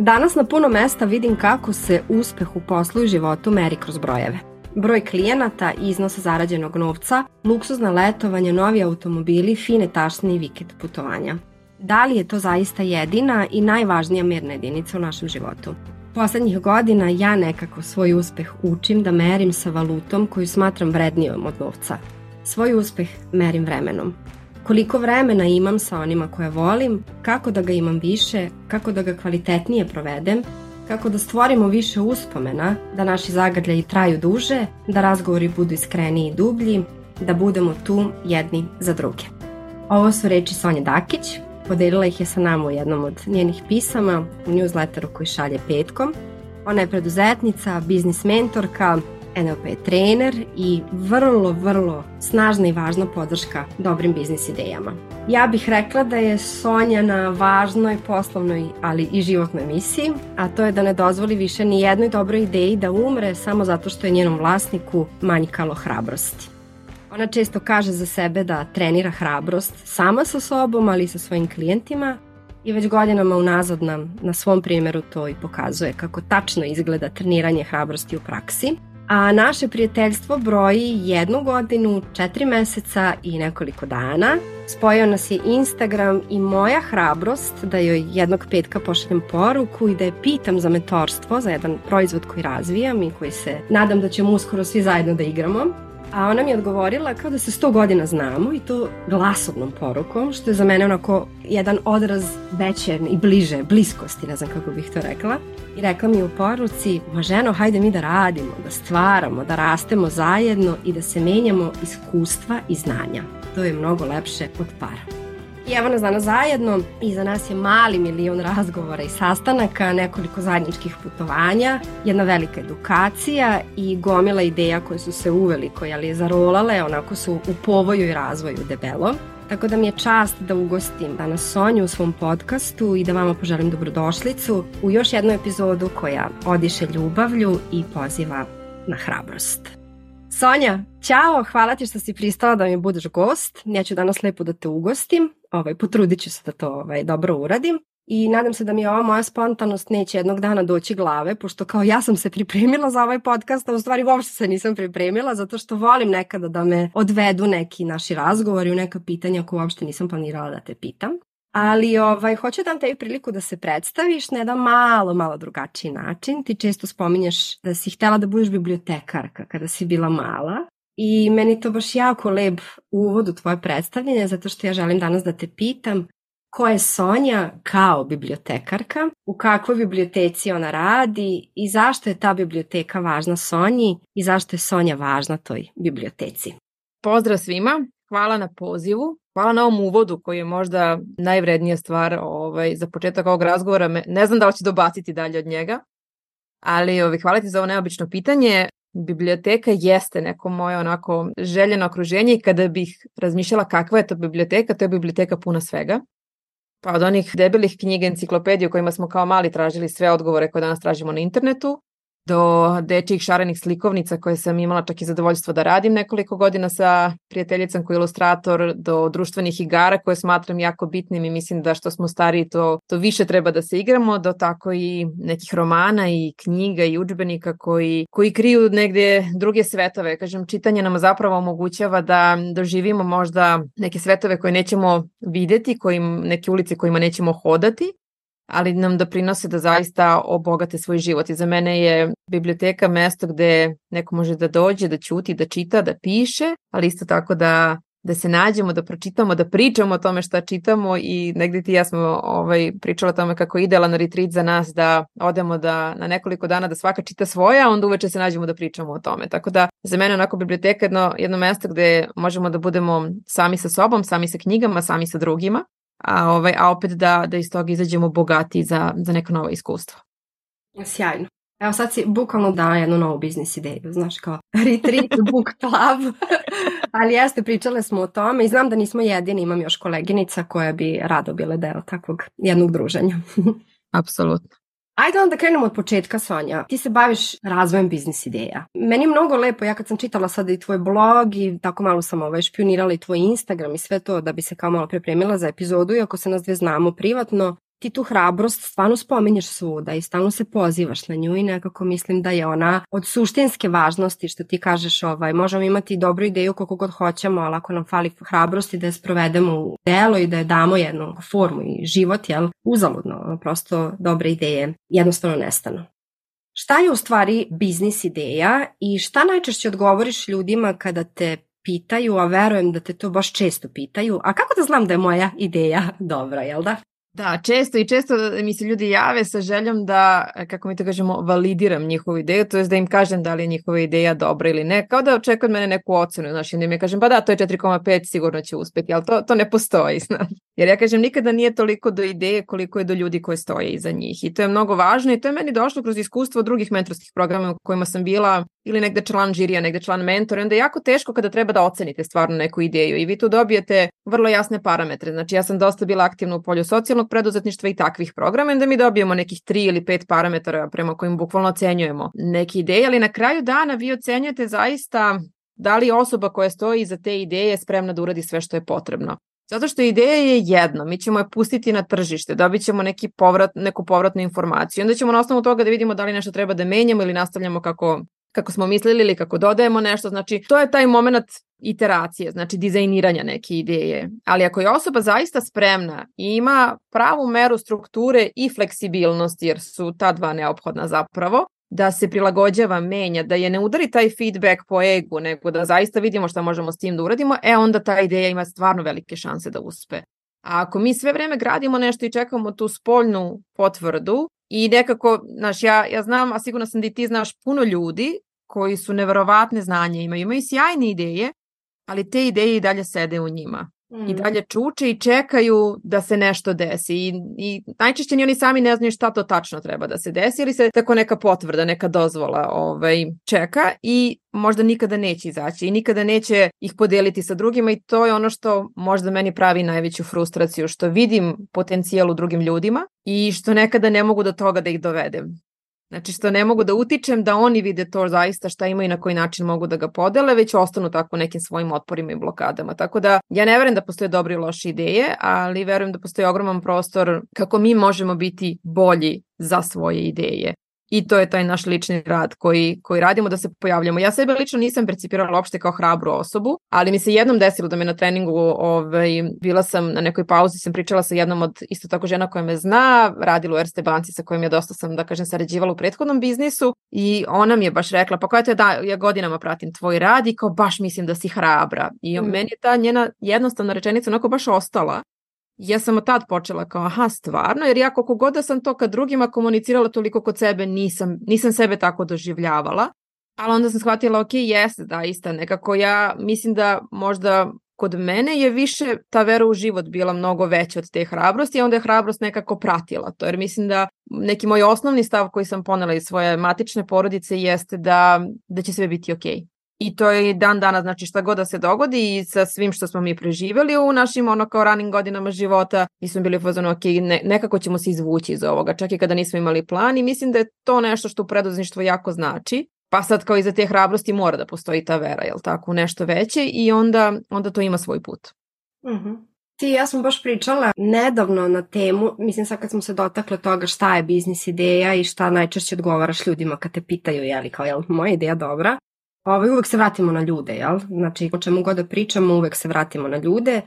Danas na puno mesta vidim kako se uspeh u poslu i životu meri kroz brojeve. Broj klijenata, iznos zarađenog novca, luksuzna letovanja, novi automobili, fine tašne i vikend putovanja. Da li je to zaista jedina i najvažnija merna jedinica u našem životu? Poslednjih godina ja nekako svoj uspeh učim da merim sa valutom koju smatram vrednijom od novca. Svoj uspeh merim vremenom. Koliko vremena imam sa onima koje volim, kako da ga imam više, kako da ga kvalitetnije provedem, kako da stvorimo više uspomena, da naši zagrljaji traju duže, da razgovori budu iskreniji i dublji, da budemo tu jedni za druge. Ovo su reči Sonje Dakić, podelila ih je sa nama u jednom od njenih pisama u newsletteru koji šalje petkom. Ona je preduzetnica, biznis mentorka, NLP trener i vrlo, vrlo snažna i važna podrška dobrim biznis idejama. Ja bih rekla da je Sonja na važnoj poslovnoj, ali i životnoj misiji, a to je da ne dozvoli više ni jednoj dobroj ideji da umre samo zato što je njenom vlasniku manjkalo hrabrosti. Ona često kaže za sebe da trenira hrabrost sama sa sobom, ali i sa svojim klijentima i već godinama unazad nam na svom primjeru to i pokazuje kako tačno izgleda treniranje hrabrosti u praksi a naše prijateljstvo broji jednu godinu, četiri meseca i nekoliko dana. Spojio nas je Instagram i moja hrabrost da joj jednog petka pošaljem poruku i da je pitam za mentorstvo, za jedan proizvod koji razvijam i koji se nadam da ćemo uskoro svi zajedno da igramo. A ona mi je odgovorila kao da se 100 godina znamo i to glasovnom porukom, što je za mene onako jedan odraz veće i bliže, bliskosti, ne znam kako bih to rekla. I rekla mi u poruci, ma ženo, hajde mi da radimo, da stvaramo, da rastemo zajedno i da se menjamo iskustva i znanja. To je mnogo lepše od para. I evo nas danas zajedno, iza nas je mali milion razgovora i sastanaka, nekoliko zajedničkih putovanja, jedna velika edukacija i gomila ideja koje su se uveliko jeli, zarolale, onako su u povoju i razvoju debelo. Tako da mi je čast da ugostim danas Sonju u svom podcastu i da vama poželim dobrodošlicu u još jednu epizodu koja odiše ljubavlju i poziva na hrabrost. Sonja, ćao, hvala ti što si pristala da mi budeš gost. Ja ću danas lepo da te ugostim. Ovaj, potrudit ću se da to ovaj, dobro uradim. I nadam se da mi ova moja spontanost neće jednog dana doći glave, pošto kao ja sam se pripremila za ovaj podcast, a u stvari uopšte se nisam pripremila, zato što volim nekada da me odvedu neki naši razgovori u neka pitanja koje uopšte nisam planirala da te pitam. Ali ovaj, hoću da dam tebi priliku da se predstaviš na jedan malo, malo drugačiji način. Ti često spominješ da si htela da budeš bibliotekarka kada si bila mala. I meni to baš jako lep uvod u tvoje predstavljanje, zato što ja želim danas da te pitam ko je Sonja kao bibliotekarka, u kakvoj biblioteci ona radi i zašto je ta biblioteka važna Sonji i zašto je Sonja važna toj biblioteci. Pozdrav svima, hvala na pozivu. Hvala na ovom uvodu koji je možda najvrednija stvar ovaj, za početak ovog razgovora. Ne znam da li će dobaciti dalje od njega, ali ovaj, hvala ti za ovo neobično pitanje. Biblioteka jeste neko moje onako željeno okruženje i kada bih razmišljala kakva je to biblioteka, to je biblioteka puna svega. Pa od onih debelih knjiga enciklopedije u kojima smo kao mali tražili sve odgovore koje danas tražimo na internetu, do dečijih šarenih slikovnica koje sam imala čak i zadovoljstvo da radim nekoliko godina sa prijateljicom koji je ilustrator, do društvenih igara koje smatram jako bitnim i mislim da što smo stariji to, to više treba da se igramo, do tako i nekih romana i knjiga i učbenika koji, koji kriju negde druge svetove. Kažem, čitanje nam zapravo omogućava da doživimo možda neke svetove koje nećemo videti, kojim, neke ulice kojima nećemo hodati, ali nam doprinose da zaista obogate svoj život. I za mene je biblioteka mesto gde neko može da dođe, da ćuti, da čita, da piše, ali isto tako da da se nađemo, da pročitamo, da pričamo o tome šta čitamo i negde ti ja smo ovaj, pričala o tome kako je idealan retreat za nas da odemo da na nekoliko dana da svaka čita svoja, onda uveče se nađemo da pričamo o tome. Tako da za mene onako biblioteka je jedno, jedno mesto gde možemo da budemo sami sa sobom, sami sa knjigama, sami sa drugima a, ovaj, a opet da, da iz toga izađemo bogati za, za neka nova iskustva. Sjajno. Evo sad si bukvalno dala jednu novu biznis ideju, znaš kao retreat book club, ali jeste, pričale smo o tome i znam da nismo jedini, imam još koleginica koja bi rado bile deo takvog jednog druženja. Apsolutno. Ajde onda krenemo od početka, Sonja. Ti se baviš razvojem biznis ideja. Meni je mnogo lepo, ja kad sam čitala sada i tvoj blog i tako malo sam ovaj, špionirala i tvoj Instagram i sve to da bi se kao malo pripremila za epizodu, iako se nas dve znamo privatno, ti tu hrabrost stvarno spominješ svuda i stalno se pozivaš na nju i nekako mislim da je ona od suštinske važnosti što ti kažeš ovaj, možemo imati dobru ideju koliko god hoćemo, ali ako nam fali hrabrosti da je sprovedemo u delo i da je damo jednu formu i život, jel, uzaludno, prosto dobre ideje jednostavno nestanu. Šta je u stvari biznis ideja i šta najčešće odgovoriš ljudima kada te pitaju, a verujem da te to baš često pitaju, a kako da znam da je moja ideja dobra, jel da? Da, često i često mi se ljudi jave sa željom da, kako mi to kažemo, validiram njihovu ideju, to je da im kažem da li je njihova ideja dobra ili ne, kao da očekuje od mene neku ocenu, znači da mi kažem, pa da, to je 4,5, sigurno će uspeti, ali to, to ne postoji, znači. Jer ja kažem, nikada nije toliko do ideje koliko je do ljudi koji stoje iza njih i to je mnogo važno i to je meni došlo kroz iskustvo drugih mentorskih programa u kojima sam bila ili negde član žirija, negde član mentora, onda je jako teško kada treba da ocenite stvarno neku ideju. I vi tu dobijete vrlo jasne parametre. Znači ja sam dosta bila aktivna u polju socijalnog preduzetništva i takvih programa, onda mi dobijemo nekih tri ili pet parametara prema kojim bukvalno ocenjujemo neke ideje, ali na kraju dana vi ocenjujete zaista da li osoba koja stoji iza te ideje spremna da uradi sve što je potrebno. Zato što ideja je jedno, mi ćemo je pustiti na tržište, dobit ćemo neki povrat, neku povratnu informaciju, onda ćemo na osnovu toga da vidimo da li nešto treba da menjamo ili nastavljamo kako kako smo mislili ili kako dodajemo nešto, znači to je taj moment iteracije, znači dizajniranja neke ideje. Ali ako je osoba zaista spremna i ima pravu meru strukture i fleksibilnosti, jer su ta dva neophodna zapravo, da se prilagođava, menja, da je ne udari taj feedback po egu, nego da zaista vidimo šta možemo s tim da uradimo, e onda ta ideja ima stvarno velike šanse da uspe. A ako mi sve vreme gradimo nešto i čekamo tu spoljnu potvrdu i nekako, znaš, ja, ja znam, a sigurno sam da i ti znaš puno ljudi koji su neverovatne znanje imaju, imaju sjajne ideje, ali te ideje i dalje sede u njima. Mm. I dalje čuče i čekaju da se nešto desi. I, I najčešće ni oni sami ne znaju šta to tačno treba da se desi ili se tako neka potvrda, neka dozvola ovaj, čeka i možda nikada neće izaći i nikada neće ih podeliti sa drugima i to je ono što možda meni pravi najveću frustraciju, što vidim potencijal u drugim ljudima i što nekada ne mogu do toga da ih dovedem. Znači što ne mogu da utičem da oni vide to zaista šta imaju i na koji način mogu da ga podele, već ostanu tako nekim svojim otporima i blokadama. Tako da ja ne verujem da postoje dobre i loše ideje, ali verujem da postoji ogroman prostor kako mi možemo biti bolji za svoje ideje i to je taj naš lični rad koji, koji radimo da se pojavljamo. Ja sebe lično nisam percipirala uopšte kao hrabru osobu, ali mi se jednom desilo da me na treningu, ovaj, bila sam na nekoj pauzi, sam pričala sa jednom od isto tako žena koja me zna, radila u Erste banci sa kojom je dosta sam, da kažem, sarađivala u prethodnom biznisu i ona mi je baš rekla, pa koja to je da, ja godinama pratim tvoj rad i kao baš mislim da si hrabra. I mm. meni je ta njena jednostavna rečenica onako baš ostala ja sam od tad počela kao aha stvarno, jer ja koliko god da sam to kad drugima komunicirala toliko kod sebe nisam, nisam sebe tako doživljavala. Ali onda sam shvatila, ok, jeste, da, ista, nekako ja mislim da možda kod mene je više ta vera u život bila mnogo veća od te hrabrosti, a onda je hrabrost nekako pratila to, jer mislim da neki moj osnovni stav koji sam ponela iz svoje matične porodice jeste da, da će sve biti okej. Okay. I to je dan dana, znači šta god da se dogodi i sa svim što smo mi preživjeli u našim ono kao ranim godinama života, mi smo bili u ok, ne, nekako ćemo se izvući iz ovoga, čak i kada nismo imali plan i mislim da je to nešto što u preduzetništvu jako znači. Pa sad kao iza te hrabrosti mora da postoji ta vera, jel tako, nešto veće i onda, onda to ima svoj put. Uh -huh. Ti ja sam baš pričala nedavno na temu, mislim sad kad smo se dotakle toga šta je biznis ideja i šta najčešće odgovaraš ljudima kad te pitaju, je li kao, je moja ideja dobra? Ovaj, uvek se vratimo na ljude, jel? Znači, o čemu god da pričamo, uvek se vratimo na ljude.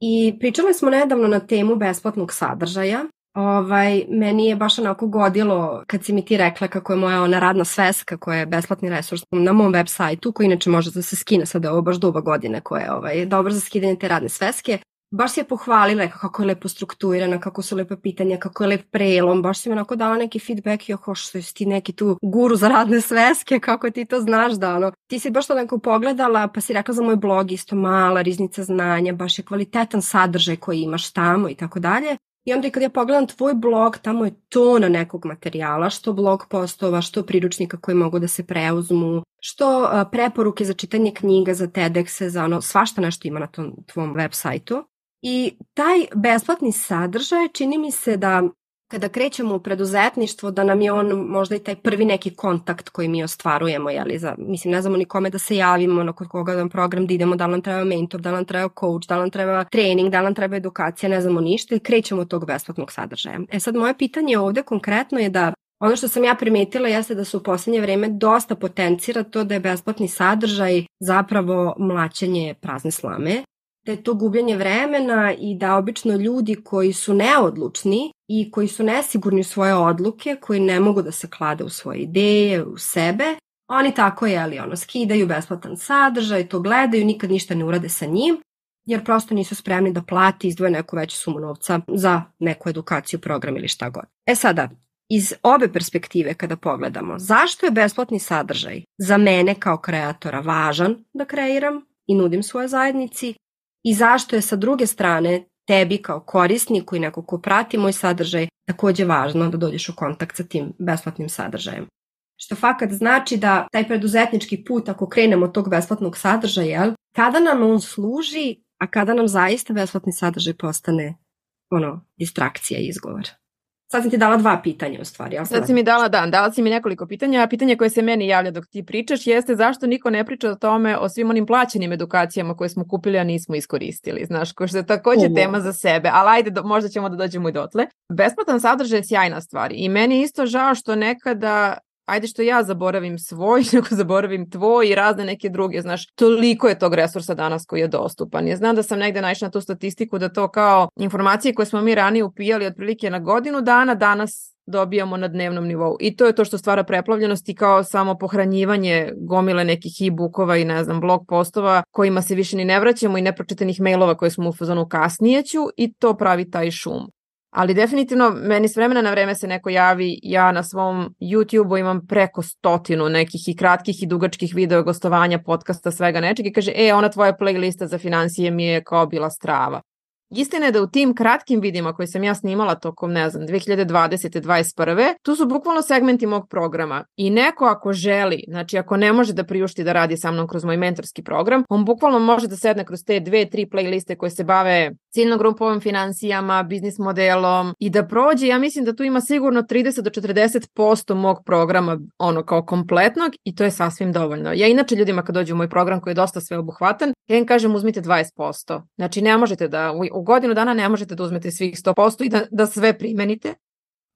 I pričali smo nedavno na temu besplatnog sadržaja. Ovaj, meni je baš onako godilo kad si mi ti rekla kako je moja ona radna sveska koja je besplatni resurs na mom web sajtu koji inače može da se skine sada ovo baš duba godine koja je ovaj, dobro za skidanje te radne sveske baš je pohvalila kako je lepo strukturirana, kako su lepe pitanja, kako je lep prelom, baš si mi onako dala neki feedback i oko što si ti neki tu guru za radne sveske, kako ti to znaš da ono, ti si baš to neko pogledala pa si rekla za moj blog isto mala riznica znanja, baš je kvalitetan sadržaj koji imaš tamo i tako dalje. I onda kad ja pogledam tvoj blog, tamo je tona nekog materijala, što blog postova, što priručnika koji mogu da se preuzmu, što preporuke za čitanje knjiga, za TEDx, za ono, svašta nešto ima na tom tvom web sajtu. I taj besplatni sadržaj čini mi se da kada krećemo u preduzetništvo, da nam je on možda i taj prvi neki kontakt koji mi ostvarujemo, jeli, za, mislim, ne znamo ni kome da se javimo, na kod koga nam program da idemo, da li nam treba mentor, da li nam treba coach, da li nam treba trening, da li nam treba edukacija, ne znamo ništa i krećemo od tog besplatnog sadržaja. E sad, moje pitanje ovde konkretno je da Ono što sam ja primetila jeste da se u poslednje vreme dosta potencira to da je besplatni sadržaj zapravo mlaćenje prazne slame da je to gubljenje vremena i da obično ljudi koji su neodlučni i koji su nesigurni u svoje odluke, koji ne mogu da se klade u svoje ideje, u sebe, oni tako je, ali ono, skidaju besplatan sadržaj, to gledaju, nikad ništa ne urade sa njim, jer prosto nisu spremni da plati izdvoje neku veću sumu novca za neku edukaciju, program ili šta god. E sada, iz obe perspektive kada pogledamo, zašto je besplatni sadržaj za mene kao kreatora važan da kreiram i nudim svoje zajednici i zašto je sa druge strane tebi kao korisniku i neko ko prati moj sadržaj takođe važno da dođeš u kontakt sa tim besplatnim sadržajem. Što fakat znači da taj preduzetnički put ako krenemo od tog besplatnog sadržaja, kada nam on služi, a kada nam zaista besplatni sadržaj postane ono, distrakcija i izgovor. Sad sam ti dala dva pitanja u stvari. Ja sad si mi dala, da, dala si mi nekoliko pitanja, a pitanje koje se meni javlja dok ti pričaš jeste zašto niko ne priča o tome, o svim onim plaćenim edukacijama koje smo kupili, a nismo iskoristili. Znaš, ko što je takođe Uvo. tema za sebe, ali ajde, do, možda ćemo da dođemo i dotle. Besplatan sadržaj je sjajna stvar i meni isto žao što nekada ajde što ja zaboravim svoj, nego zaboravim tvoj i razne neke druge, znaš, toliko je tog resursa danas koji je dostupan. Ja znam da sam negde naišla na tu statistiku da to kao informacije koje smo mi ranije upijali otprilike na godinu dana, danas dobijamo na dnevnom nivou. I to je to što stvara preplavljenost i kao samo pohranjivanje gomile nekih e-bookova i ne znam, blog postova kojima se više ni ne vraćamo i nepročitanih mailova koje smo u fazonu kasnije ću i to pravi taj šum. Ali definitivno meni s vremena na vreme se neko javi, ja na svom YouTube-u imam preko stotinu nekih i kratkih i dugačkih video gostovanja, podcasta, svega nečeg i kaže, e, ona tvoja playlista za financije mi je kao bila strava. Istina je da u tim kratkim vidima koje sam ja snimala tokom, ne znam, 2020. 21. tu su bukvalno segmenti mog programa i neko ako želi, znači ako ne može da priušti da radi sa mnom kroz moj mentorski program, on bukvalno može da sedne kroz te dve, tri playliste koje se bave ciljnom grupom financijama, biznis modelom i da prođe, ja mislim da tu ima sigurno 30 do 40% mog programa ono kao kompletnog i to je sasvim dovoljno. Ja inače ljudima kad dođu u moj program koji je dosta sveobuhvatan, ja im kažem uzmite 20%. Znači ne možete da u godinu dana ne možete da uzmete svih 100% i da, da sve primenite,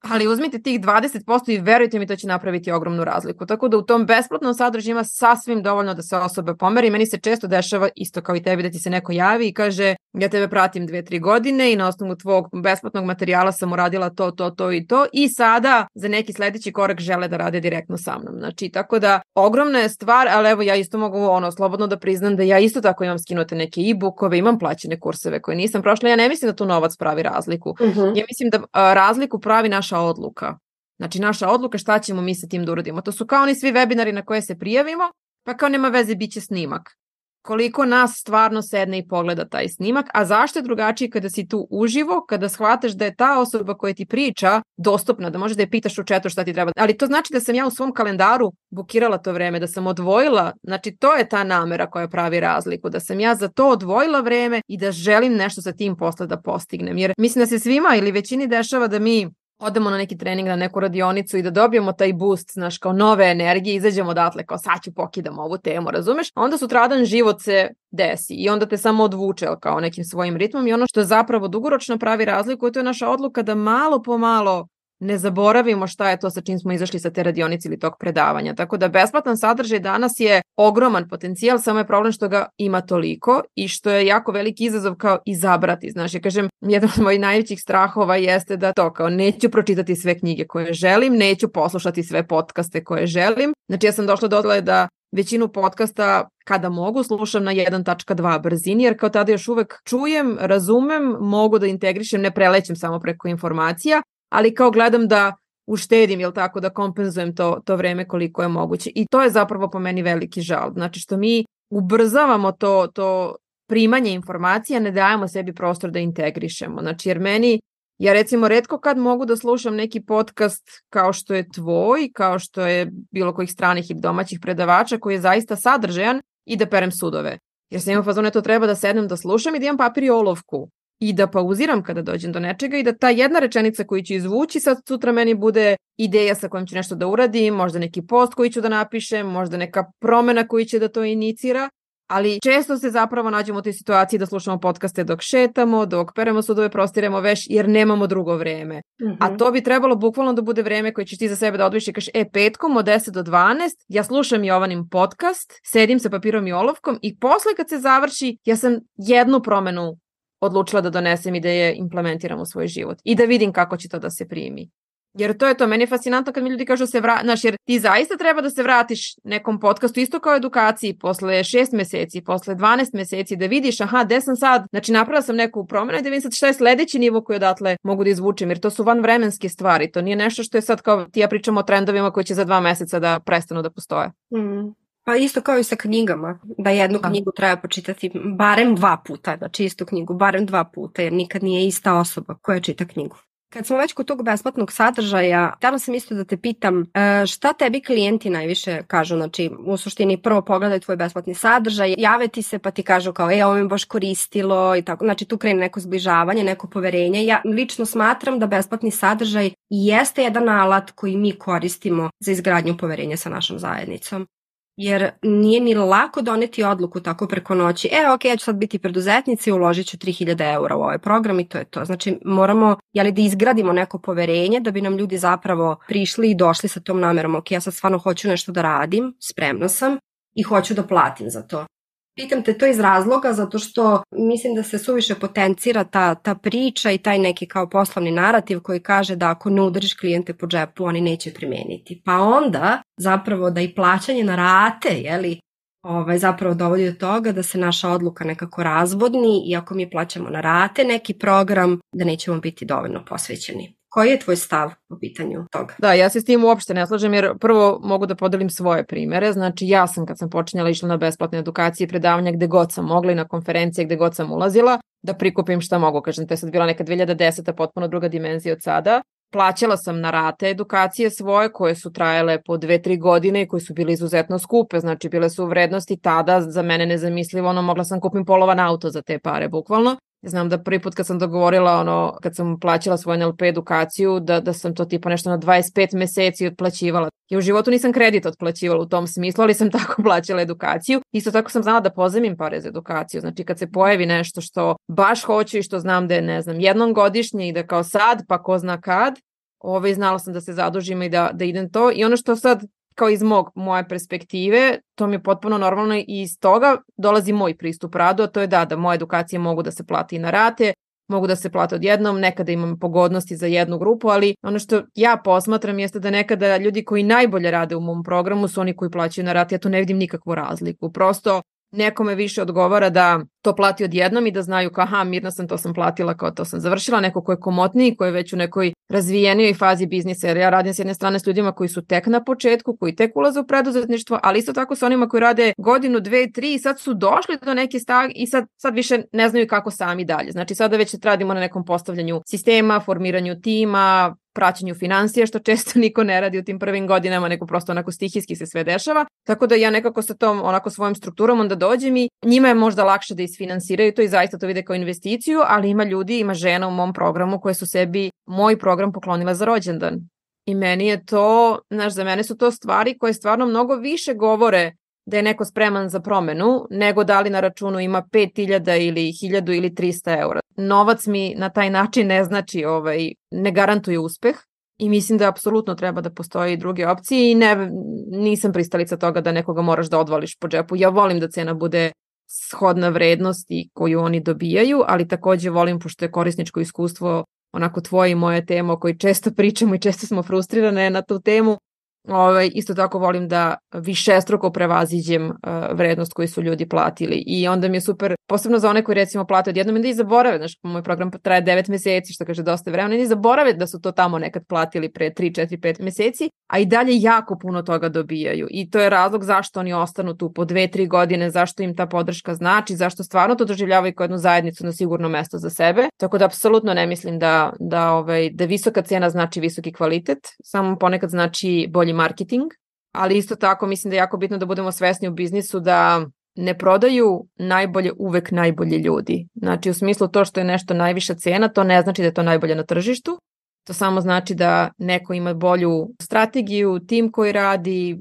ali uzmite tih 20% i verujte mi to će napraviti ogromnu razliku. Tako da u tom besplatnom sadržaju ima sasvim dovoljno da se osoba pomeri. Meni se često dešava isto kao i tebi da ti se neko javi i kaže ja tebe pratim dve, tri godine i na osnovu tvog besplatnog materijala sam uradila to, to, to i to i sada za neki sledeći korak žele da rade direktno sa mnom. Znači, tako da ogromna je stvar, ali evo ja isto mogu ono slobodno da priznam da ja isto tako imam skinute neke e-bookove, imam plaćene kurseve koje nisam prošla. Ja ne mislim da tu novac pravi razliku. Uh mhm. -huh. Ja mislim da a, razliku pravi naša odluka. Znači, naša odluka šta ćemo mi sa tim da uradimo. To su kao oni svi webinari na koje se prijavimo, pa kao nema veze, bit će snimak koliko nas stvarno sedne i pogleda taj snimak, a zašto je drugačije kada si tu uživo, kada shvataš da je ta osoba koja ti priča dostupna, da možeš da je pitaš u četu šta ti treba. Ali to znači da sam ja u svom kalendaru bukirala to vreme, da sam odvojila, znači to je ta namera koja pravi razliku, da sam ja za to odvojila vreme i da želim nešto sa tim posle da postignem. Jer mislim da se svima ili većini dešava da mi odemo na neki trening, na neku radionicu i da dobijemo taj boost, znaš, kao nove energije, izađemo odatle, kao sad ću pokidam ovu temu, razumeš? Onda sutradan život se desi i onda te samo odvuče kao nekim svojim ritmom i ono što zapravo dugoročno pravi razliku, to je naša odluka da malo po malo ne zaboravimo šta je to sa čim smo izašli sa te radionice ili tog predavanja. Tako da besplatan sadržaj danas je ogroman potencijal, samo je problem što ga ima toliko i što je jako veliki izazov kao izabrati. Znaš, ja kažem, jedan od mojih najvećih strahova jeste da to kao neću pročitati sve knjige koje želim, neću poslušati sve podcaste koje želim. Znači ja sam došla do da većinu podcasta kada mogu slušam na 1.2 brzini jer kao tada još uvek čujem, razumem, mogu da integrišem, ne prelećem samo preko informacija, ali kao gledam da uštedim, jel tako, da kompenzujem to, to vreme koliko je moguće. I to je zapravo po meni veliki žal. Znači što mi ubrzavamo to, to primanje informacija, ne dajemo sebi prostor da integrišemo. Znači jer meni, ja recimo redko kad mogu da slušam neki podcast kao što je tvoj, kao što je bilo kojih stranih ili domaćih predavača koji je zaista sadržajan i da perem sudove. Jer sam imam fazone to treba da sednem da slušam i da imam papir i olovku i da pauziram kada dođem do nečega i da ta jedna rečenica koju ću izvući sad sutra meni bude ideja sa kojom ću nešto da uradim, možda neki post koji ću da napišem, možda neka promena koji će da to inicira ali često se zapravo nađemo u toj situaciji da slušamo podcaste dok šetamo, dok peremo sudove, prostiremo veš, jer nemamo drugo vreme. Mm -hmm. A mhm. to bi trebalo bukvalno da bude vreme koje ćeš ti za sebe da odviš i kažeš, e, petkom od 10 do 12, ja slušam Jovanin podcast, sedim sa papirom i olovkom i posle kad se završi, ja sam jednu promenu odlučila da donesem i da je implementiram u svoj život i da vidim kako će to da se primi. Jer to je to, meni je fascinantno kad mi ljudi kažu da se vrati, znaš, jer ti zaista treba da se vratiš nekom podcastu isto kao edukaciji posle šest meseci, posle 12 meseci, da vidiš, aha, gde sam sad, znači napravila sam neku promenu i da vidim sad šta je sledeći nivo koji odatle mogu da izvučem, jer to su vanvremenske stvari, to nije nešto što je sad kao ti ja pričamo o trendovima koji će za dva meseca da prestanu da postoje. Mm. Pa isto kao i sa knjigama, da jednu da. knjigu treba počitati barem dva puta, znači istu knjigu, barem dva puta, jer nikad nije ista osoba koja čita knjigu. Kad smo već kod tog besplatnog sadržaja, htjela sam isto da te pitam e, šta tebi klijenti najviše kažu, znači u suštini prvo pogledaju tvoj besplatni sadržaj, jave ti se pa ti kažu kao e ovo mi baš koristilo i tako, znači tu krene neko zbližavanje, neko poverenje. Ja lično smatram da besplatni sadržaj jeste jedan alat koji mi koristimo za izgradnju poverenja sa našom zajednicom jer nije ni lako doneti odluku tako preko noći. E, ok, ja ću sad biti preduzetnica i uložit ću 3000 eura u ovaj program i to je to. Znači, moramo jeli, da izgradimo neko poverenje da bi nam ljudi zapravo prišli i došli sa tom namerom. Ok, ja sad stvarno hoću nešto da radim, spremna sam i hoću da platim za to. Pitam te to iz razloga zato što mislim da se suviše potencira ta, ta priča i taj neki kao poslovni narativ koji kaže da ako ne udariš klijente po džepu oni neće primeniti. Pa onda zapravo da i plaćanje na rate, jeli, ovaj, zapravo dovodi do toga da se naša odluka nekako razvodni i ako mi plaćamo na rate neki program, da nećemo biti dovoljno posvećeni. Koji je tvoj stav po pitanju toga? Da, ja se s tim uopšte ne slažem jer prvo mogu da podelim svoje primere. Znači ja sam kad sam počinjala išla na besplatne edukacije i predavanja gde god sam mogla i na konferencije gde god sam ulazila da prikupim šta mogu. Kažem, to je sad bila neka 2010. potpuno druga dimenzija od sada. Plaćala sam na rate edukacije svoje koje su trajale po dve, tri godine i koje su bile izuzetno skupe, znači bile su u vrednosti tada za mene nezamislivo, ono mogla sam kupim polovan auto za te pare bukvalno. Znam da prvi put kad sam dogovorila ono, kad sam plaćala svoju NLP edukaciju, da, da sam to tipa nešto na 25 meseci otplaćivala. I u životu nisam kredit otplaćivala u tom smislu, ali sam tako plaćala edukaciju. Isto tako sam znala da pozemim pare za edukaciju. Znači kad se pojavi nešto što baš hoću i što znam da je, ne znam, jednom godišnje i da kao sad, pa ko zna kad, ovaj, znala sam da se zadužim i da, da idem to. I ono što sad kao iz mog, moje perspektive, to mi je potpuno normalno i iz toga dolazi moj pristup radu, a to je da, da moje edukacije mogu da se plati na rate, mogu da se plate odjednom, nekada imam pogodnosti za jednu grupu, ali ono što ja posmatram jeste da nekada ljudi koji najbolje rade u mom programu su oni koji plaćaju na rate, ja to ne vidim nikakvu razliku. Prosto nekome više odgovara da to plati odjednom i da znaju kao aha, mirna sam, to sam platila, kao to sam završila, neko ko je komotniji, ko je već u nekoj razvijenijoj fazi biznisa, jer ja radim s jedne strane s ljudima koji su tek na početku, koji tek ulaze u preduzetništvo, ali isto tako sa onima koji rade godinu, dve, tri i sad su došli do neke stag i sad, sad više ne znaju kako sami dalje. Znači sada već radimo na nekom postavljanju sistema, formiranju tima, praćenju financija, što često niko ne radi u tim prvim godinama, nego prosto onako stihijski se sve dešava. Tako da ja nekako sa tom onako svojom strukturom onda dođem i njima je možda lakše da isfinansiraju to i zaista to vide kao investiciju, ali ima ljudi, ima žena u mom programu koje su sebi moj program poklonila za rođendan. I meni je to, znaš, za mene su to stvari koje stvarno mnogo više govore da je neko spreman za promenu, nego da li na računu ima 5000 ili 1000 ili 300 eura. Novac mi na taj način ne znači, ovaj, ne garantuje uspeh i mislim da apsolutno treba da postoje i druge opcije i ne, nisam pristalica toga da nekoga moraš da odvališ po džepu. Ja volim da cena bude shodna vrednosti koju oni dobijaju, ali takođe volim, pošto je korisničko iskustvo onako tvoje i moje tema o kojoj često pričamo i često smo frustrirane na tu temu, Ovaj, isto tako volim da višestruko prevaziđem uh, vrednost koju su ljudi platili. I onda mi je super, posebno za one koji recimo plate odjednom da i zaborave, znaš, moj program traje 9 meseci, što kaže dosta vremena, i zaborave da su to tamo nekad platili pre 3, 4, 5 meseci, a i dalje jako puno toga dobijaju. I to je razlog zašto oni ostanu tu po 2, 3 godine, zašto im ta podrška znači, zašto stvarno to doživljavaju kao jednu zajednicu na sigurno mesto za sebe, tako da apsolutno ne mislim da, da, ovaj, da visoka cena znači visoki kvalitet, samo ponekad znači bolji marketing, ali isto tako mislim da je jako bitno da budemo svesni u biznisu da ne prodaju najbolje uvek najbolji ljudi. Znači u smislu to što je nešto najviša cena, to ne znači da je to najbolje na tržištu. To samo znači da neko ima bolju strategiju, tim koji radi,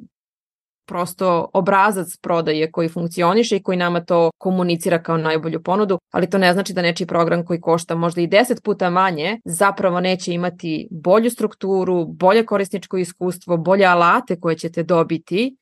prosto obrazac prodaje koji funkcioniše i koji nama to komunicira kao najbolju ponudu, ali to ne znači da nečiji program koji košta možda i 10 puta manje zapravo neće imati bolju strukturu, bolje korisničko iskustvo, bolje alate koje ćete dobiti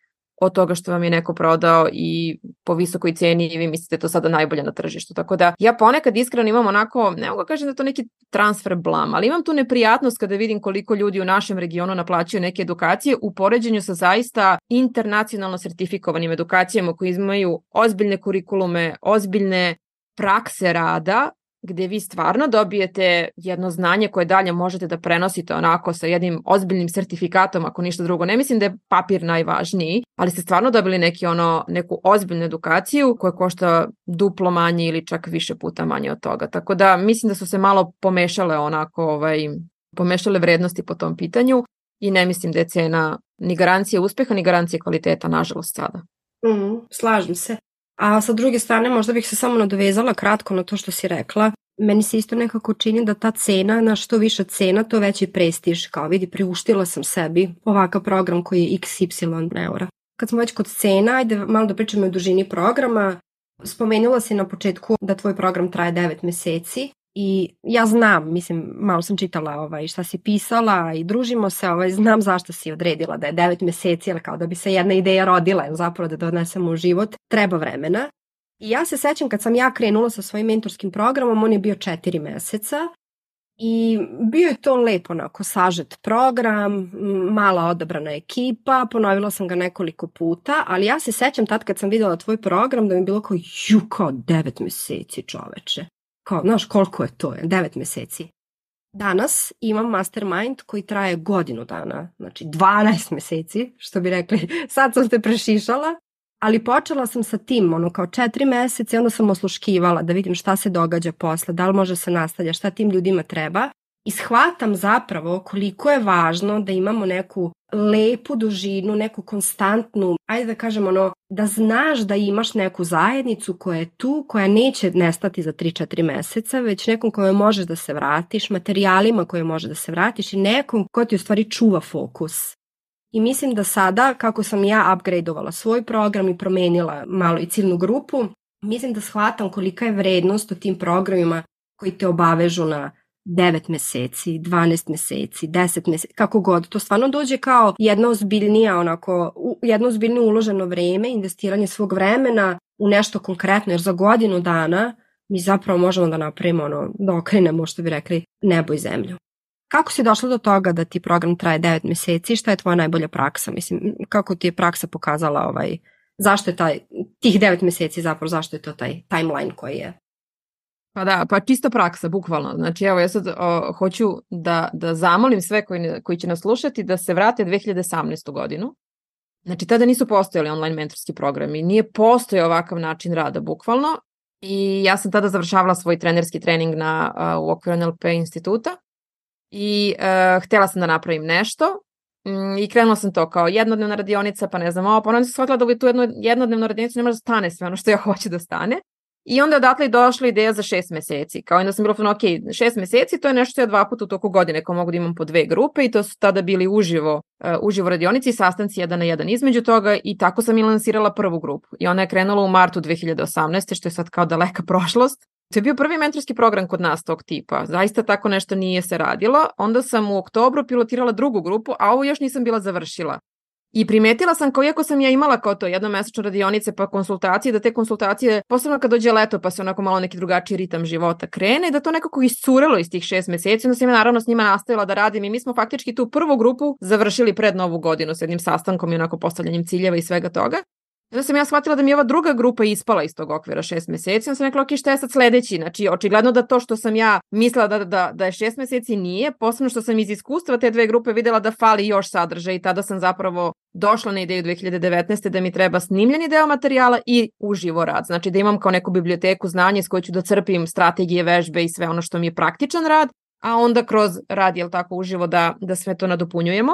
od toga što vam je neko prodao i po visokoj ceni i vi mislite to sada najbolje na tržištu. Tako da ja ponekad iskreno imam onako, ne mogu da kažem da to neki transfer blam, ali imam tu neprijatnost kada vidim koliko ljudi u našem regionu naplaćuju neke edukacije u poređenju sa zaista internacionalno sertifikovanim edukacijama koji imaju ozbiljne kurikulume, ozbiljne prakse rada gde vi stvarno dobijete jedno znanje koje dalje možete da prenosite onako sa jednim ozbiljnim sertifikatom, ako ništa drugo. Ne mislim da je papir najvažniji, ali ste stvarno dobili neki ono, neku ozbiljnu edukaciju koja košta duplo manje ili čak više puta manje od toga. Tako da mislim da su se malo pomešale onako, ovaj, pomešale vrednosti po tom pitanju i ne mislim da je cena ni garancija uspeha, ni garancija kvaliteta, nažalost, sada. Mm, slažem se. A sa druge strane, možda bih se samo nadovezala kratko na to što si rekla. Meni se isto nekako čini da ta cena, na što više cena, to veći prestiž. Kao vidi, priuštila sam sebi ovakav program koji je XY eura. Kad smo već kod cena, ajde malo da pričamo o dužini programa. Spomenula si na početku da tvoj program traje 9 meseci. I ja znam, mislim, malo sam čitala ovaj, šta si pisala i družimo se, ovaj, znam zašto si odredila da je 9 meseci, ali kao da bi se jedna ideja rodila, ili zapravo da donesemo u život, treba vremena. I ja se sećam kad sam ja krenula sa svojim mentorskim programom, on je bio 4 meseca i bio je to lepo onako sažet program, mala odabrana ekipa, ponovila sam ga nekoliko puta, ali ja se sećam tad kad sam videla tvoj program da mi je bilo kao ju kao 9 meseci čoveče kao, znaš koliko je to, 9 meseci. Danas imam mastermind koji traje godinu dana, znači 12 meseci, što bi rekli, sad sam te prešišala, ali počela sam sa tim, ono kao četiri meseca i onda sam osluškivala da vidim šta se događa posle, da li može se nastavlja, šta tim ljudima treba. I shvatam zapravo koliko je važno da imamo neku lepu dužinu, neku konstantnu, ajde da kažemo ono, da znaš da imaš neku zajednicu koja je tu, koja neće nestati za 3-4 meseca, već nekom kome možeš da se vratiš, materijalima koje možeš da se vratiš i nekom ko ti u stvari čuva fokus. I mislim da sada, kako sam ja upgradeovala svoj program i promenila malo i ciljnu grupu, mislim da shvatam kolika je vrednost u tim programima koji te obavežu na 9 meseci, 12 meseci, 10 meseci, kako god. To stvarno dođe kao jedna ozbiljnija, onako, jedno ozbiljnije uloženo vreme, investiranje svog vremena u nešto konkretno, jer za godinu dana mi zapravo možemo da napravimo, ono, da okrenemo, što bi rekli, nebo i zemlju. Kako si došla do toga da ti program traje 9 meseci? Šta je tvoja najbolja praksa? Mislim, kako ti je praksa pokazala ovaj, zašto je taj, tih 9 meseci zapravo, zašto je to taj timeline koji je Pa da, pa čista praksa, bukvalno. Znači, evo, ja sad o, hoću da, da zamolim sve koji, koji će nas slušati da se vrate 2018. godinu. Znači, tada nisu postojali online mentorski programi, nije postojao ovakav način rada, bukvalno. I ja sam tada završavala svoj trenerski trening na, u okviru NLP instituta i uh, htela sam da napravim nešto mm, i krenula sam to kao jednodnevna radionica, pa ne znam, ovo, pa onda sam shvatila da u tu jednu, jednodnevnu radionicu ne može da stane sve ono što ja hoću da stane. I onda odatle je došla ideja za šest meseci. Kao onda sam bila, ok, šest meseci to je nešto ja dva puta u toku godine kao mogu da imam po dve grupe i to su tada bili uživo, uh, uživo radionici i sastanci jedan na jedan između toga i tako sam i lansirala prvu grupu. I ona je krenula u martu 2018. što je sad kao daleka prošlost. To je bio prvi mentorski program kod nas tog tipa. Zaista tako nešto nije se radilo. Onda sam u oktobru pilotirala drugu grupu, a ovo još nisam bila završila. I primetila sam kao iako sam ja imala kao to jednomesečne radionice pa konsultacije, da te konsultacije, posebno kad dođe leto pa se onako malo neki drugačiji ritam života krene, da to nekako iscurelo iz tih šest meseci, onda sam ja naravno s njima nastavila da radim i mi smo faktički tu prvu grupu završili pred novu godinu s jednim sastankom i onako postavljanjem ciljeva i svega toga. Onda sam ja shvatila da mi je ova druga grupa ispala iz tog okvira šest meseci. Onda sam rekla, ok, šta je sad sledeći? Znači, očigledno da to što sam ja mislila da, da, da je šest meseci nije, posebno što sam iz iskustva te dve grupe videla da fali još sadržaj i tada sam zapravo došla na ideju 2019. da mi treba snimljeni deo materijala i uživo rad. Znači da imam kao neku biblioteku znanja iz koje ću da crpim strategije, vežbe i sve ono što mi je praktičan rad, a onda kroz rad, jel tako, uživo da, da sve to nadopunjujemo.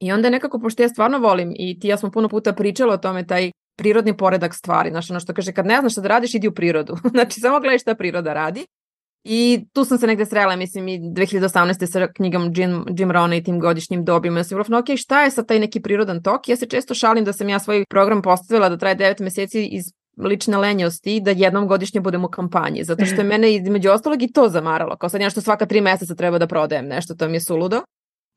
I onda nekako, pošto ja stvarno volim i ti ja smo puno puta pričala o tome, taj prirodni poredak stvari. Znaš, ono što kaže, kad ne znaš šta da radiš, idi u prirodu. znači, samo gledaj šta priroda radi. I tu sam se negde srela, mislim, i 2018. sa knjigom Jim, Jim Rona i tim godišnjim dobima. Ja sam bilo, ok, šta je sa taj neki prirodan tok? Ja se često šalim da sam ja svoj program postavila da traje 9 meseci iz lične lenjosti da jednom godišnje budem u kampanji, zato što je mene između ostalog i to zamaralo, kao sad nešto svaka tri meseca treba da prodajem nešto, to mi je suludo.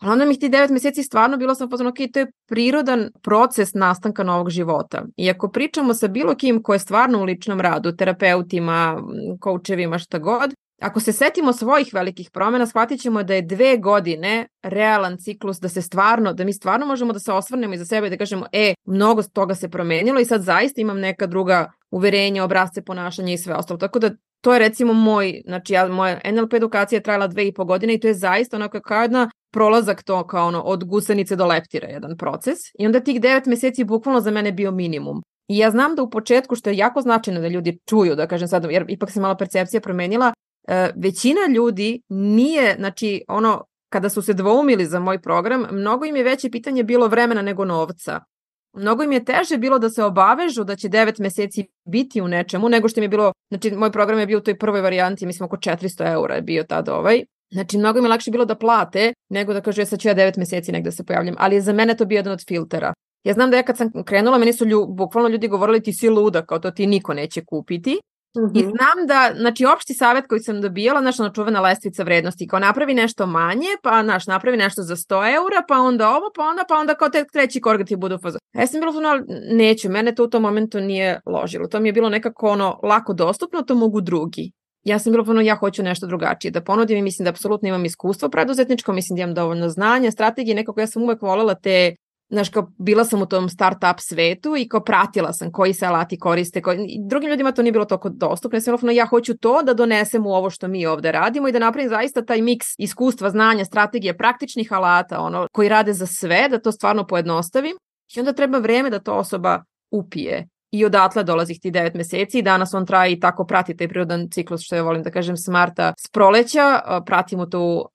Ali onda mi ti devet meseci stvarno bilo sam pozvano, ok, to je prirodan proces nastanka novog života. I ako pričamo sa bilo kim ko je stvarno u ličnom radu, terapeutima, koučevima, šta god, Ako se setimo svojih velikih promena, shvatit ćemo da je dve godine realan ciklus da se stvarno, da mi stvarno možemo da se osvrnemo iza sebe i da kažemo, e, mnogo toga se promenilo i sad zaista imam neka druga uverenja, obrazce ponašanja i sve ostalo. Tako da to je recimo moj, znači ja, moja NLP edukacija je trajala dve i po godine i to je zaista onako kao jedna prolazak to kao ono od gusenice do leptira jedan proces i onda tih devet meseci bukvalno za mene bio minimum. I ja znam da u početku, što je jako značajno da ljudi čuju, da kažem sad, jer ipak se malo percepcija promenila, e, većina ljudi nije, znači ono, kada su se dvoumili za moj program, mnogo im je veće pitanje bilo vremena nego novca. Mnogo im je teže bilo da se obavežu da će 9 meseci biti u nečemu, nego što im je bilo, znači moj program je bio u toj prvoj varijanti, mislim oko 400 eura je bio tada ovaj, Znači, mnogo im je lakše bilo da plate nego da kaže, ja sad ću ja 9 meseci negde se pojavljam. Ali je za mene to bio jedan od filtera. Ja znam da ja kad sam krenula, meni su lju, bukvalno ljudi govorili ti si luda, kao to ti niko neće kupiti. Mm -hmm. I znam da, znači, opšti savjet koji sam dobijala, znaš, ona čuvena lestvica vrednosti, kao napravi nešto manje, pa, znaš, napravi nešto za 100 eura, pa onda ovo, pa onda, pa onda kao te treći korak ti budu fazo. Ja sam bila ono, neću, mene to u tom momentu nije ložilo. To mi je bilo nekako ono lako dostupno, to mogu drugi. Ja sam bila ono, ja hoću nešto drugačije da ponudim i mislim da apsolutno imam iskustvo preduzetničko, mislim da imam dovoljno znanja, strategije, nekako ja sam uvek voljela te znaš, kao bila sam u tom start-up svetu i kao pratila sam koji se alati koriste. Koji, drugim ljudima to nije bilo toliko dostupno. Ja sam ja hoću to da donesem u ovo što mi ovde radimo i da napravim zaista taj miks iskustva, znanja, strategije, praktičnih alata, ono, koji rade za sve, da to stvarno pojednostavim. I onda treba vreme da to osoba upije i odatle dolazi ti 9 meseci. I danas on traje i tako prati taj prirodan ciklus što ja volim da kažem s marta s proleća, pratimo tu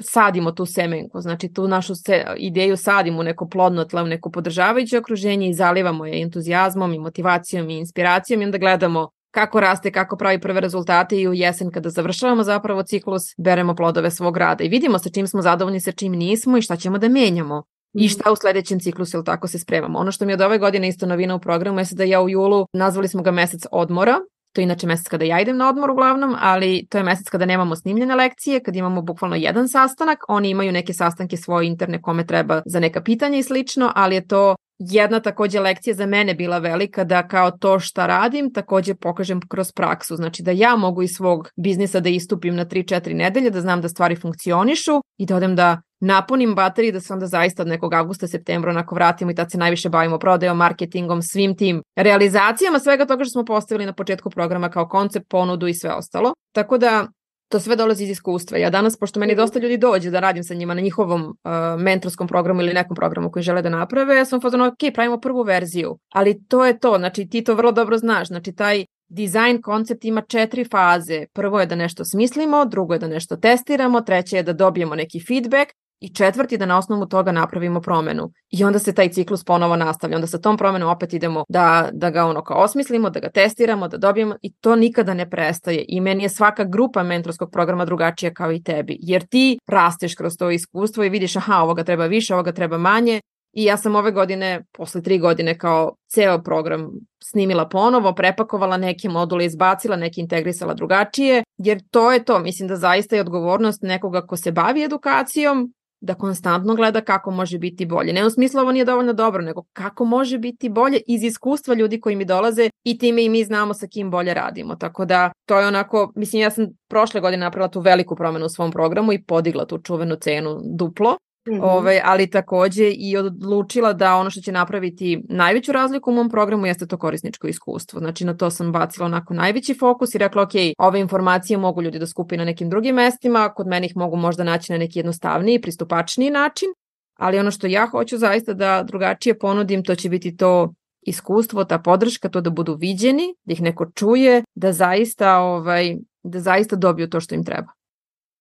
sadimo tu semenku, znači tu našu se, ideju sadimo u neko plodno tlo, u neko podržavajuće okruženje i zalivamo je entuzijazmom i motivacijom i inspiracijom. I onda gledamo kako raste, kako pravi prve rezultate i u jesen kada završavamo zapravo ciklus, beremo plodove svog rada. I vidimo sa čim smo zadovoljni, sa čim nismo i šta ćemo da menjamo i šta u sledećem ciklusu ili tako se spremamo. Ono što mi je od ove godine isto novina u programu je da ja u julu, nazvali smo ga mesec odmora, to je inače mesec kada ja idem na odmor uglavnom, ali to je mesec kada nemamo snimljene lekcije, kad imamo bukvalno jedan sastanak, oni imaju neke sastanke svoje interne kome treba za neka pitanja i slično, ali je to jedna takođe lekcija za mene bila velika da kao to šta radim takođe pokažem kroz praksu. Znači da ja mogu iz svog biznisa da istupim na 3-4 nedelje, da znam da stvari funkcionišu i da odem da napunim baterije da se onda zaista od nekog avgusta, septembra onako vratimo i tad se najviše bavimo prodajom, marketingom, svim tim realizacijama, svega toga što smo postavili na početku programa kao koncept, ponudu i sve ostalo. Tako da to sve dolazi iz iskustva. Ja danas, pošto meni mhm. dosta ljudi dođe da radim sa njima na njihovom uh, mentorskom programu ili nekom programu koji žele da naprave, ja sam fazon, ok, pravimo prvu verziju, ali to je to, znači ti to vrlo dobro znaš, znači taj Design koncept ima četiri faze. Prvo je da nešto smislimo, drugo je da nešto testiramo, treće je da dobijemo neki feedback i četvrti da na osnovu toga napravimo promenu. I onda se taj ciklus ponovo nastavlja. Onda sa tom promenom opet idemo da, da ga ono kao osmislimo, da ga testiramo, da dobijemo i to nikada ne prestaje. I meni je svaka grupa mentorskog programa drugačija kao i tebi. Jer ti rasteš kroz to iskustvo i vidiš aha, ovoga treba više, ovoga treba manje I ja sam ove godine, posle tri godine, kao ceo program snimila ponovo, prepakovala neke module, izbacila, neke integrisala drugačije, jer to je to. Mislim da zaista je odgovornost nekoga ko se bavi edukacijom, da konstantno gleda kako može biti bolje. Ne u smislu ovo nije dovoljno dobro, nego kako može biti bolje iz iskustva ljudi koji mi dolaze i time i mi znamo sa kim bolje radimo. Tako da to je onako, mislim ja sam prošle godine napravila tu veliku promenu u svom programu i podigla tu čuvenu cenu duplo Mm -hmm. Ovaj, ali takođe i odlučila da ono što će napraviti najveću razliku u mom programu jeste to korisničko iskustvo. Znači na to sam bacila onako najveći fokus i rekla ok, ove informacije mogu ljudi da skupi na nekim drugim mestima, kod mene ih mogu možda naći na neki jednostavniji, pristupačniji način, ali ono što ja hoću zaista da drugačije ponudim, to će biti to iskustvo, ta podrška, to da budu viđeni, da ih neko čuje, da zaista, ovaj, da zaista dobiju to što im treba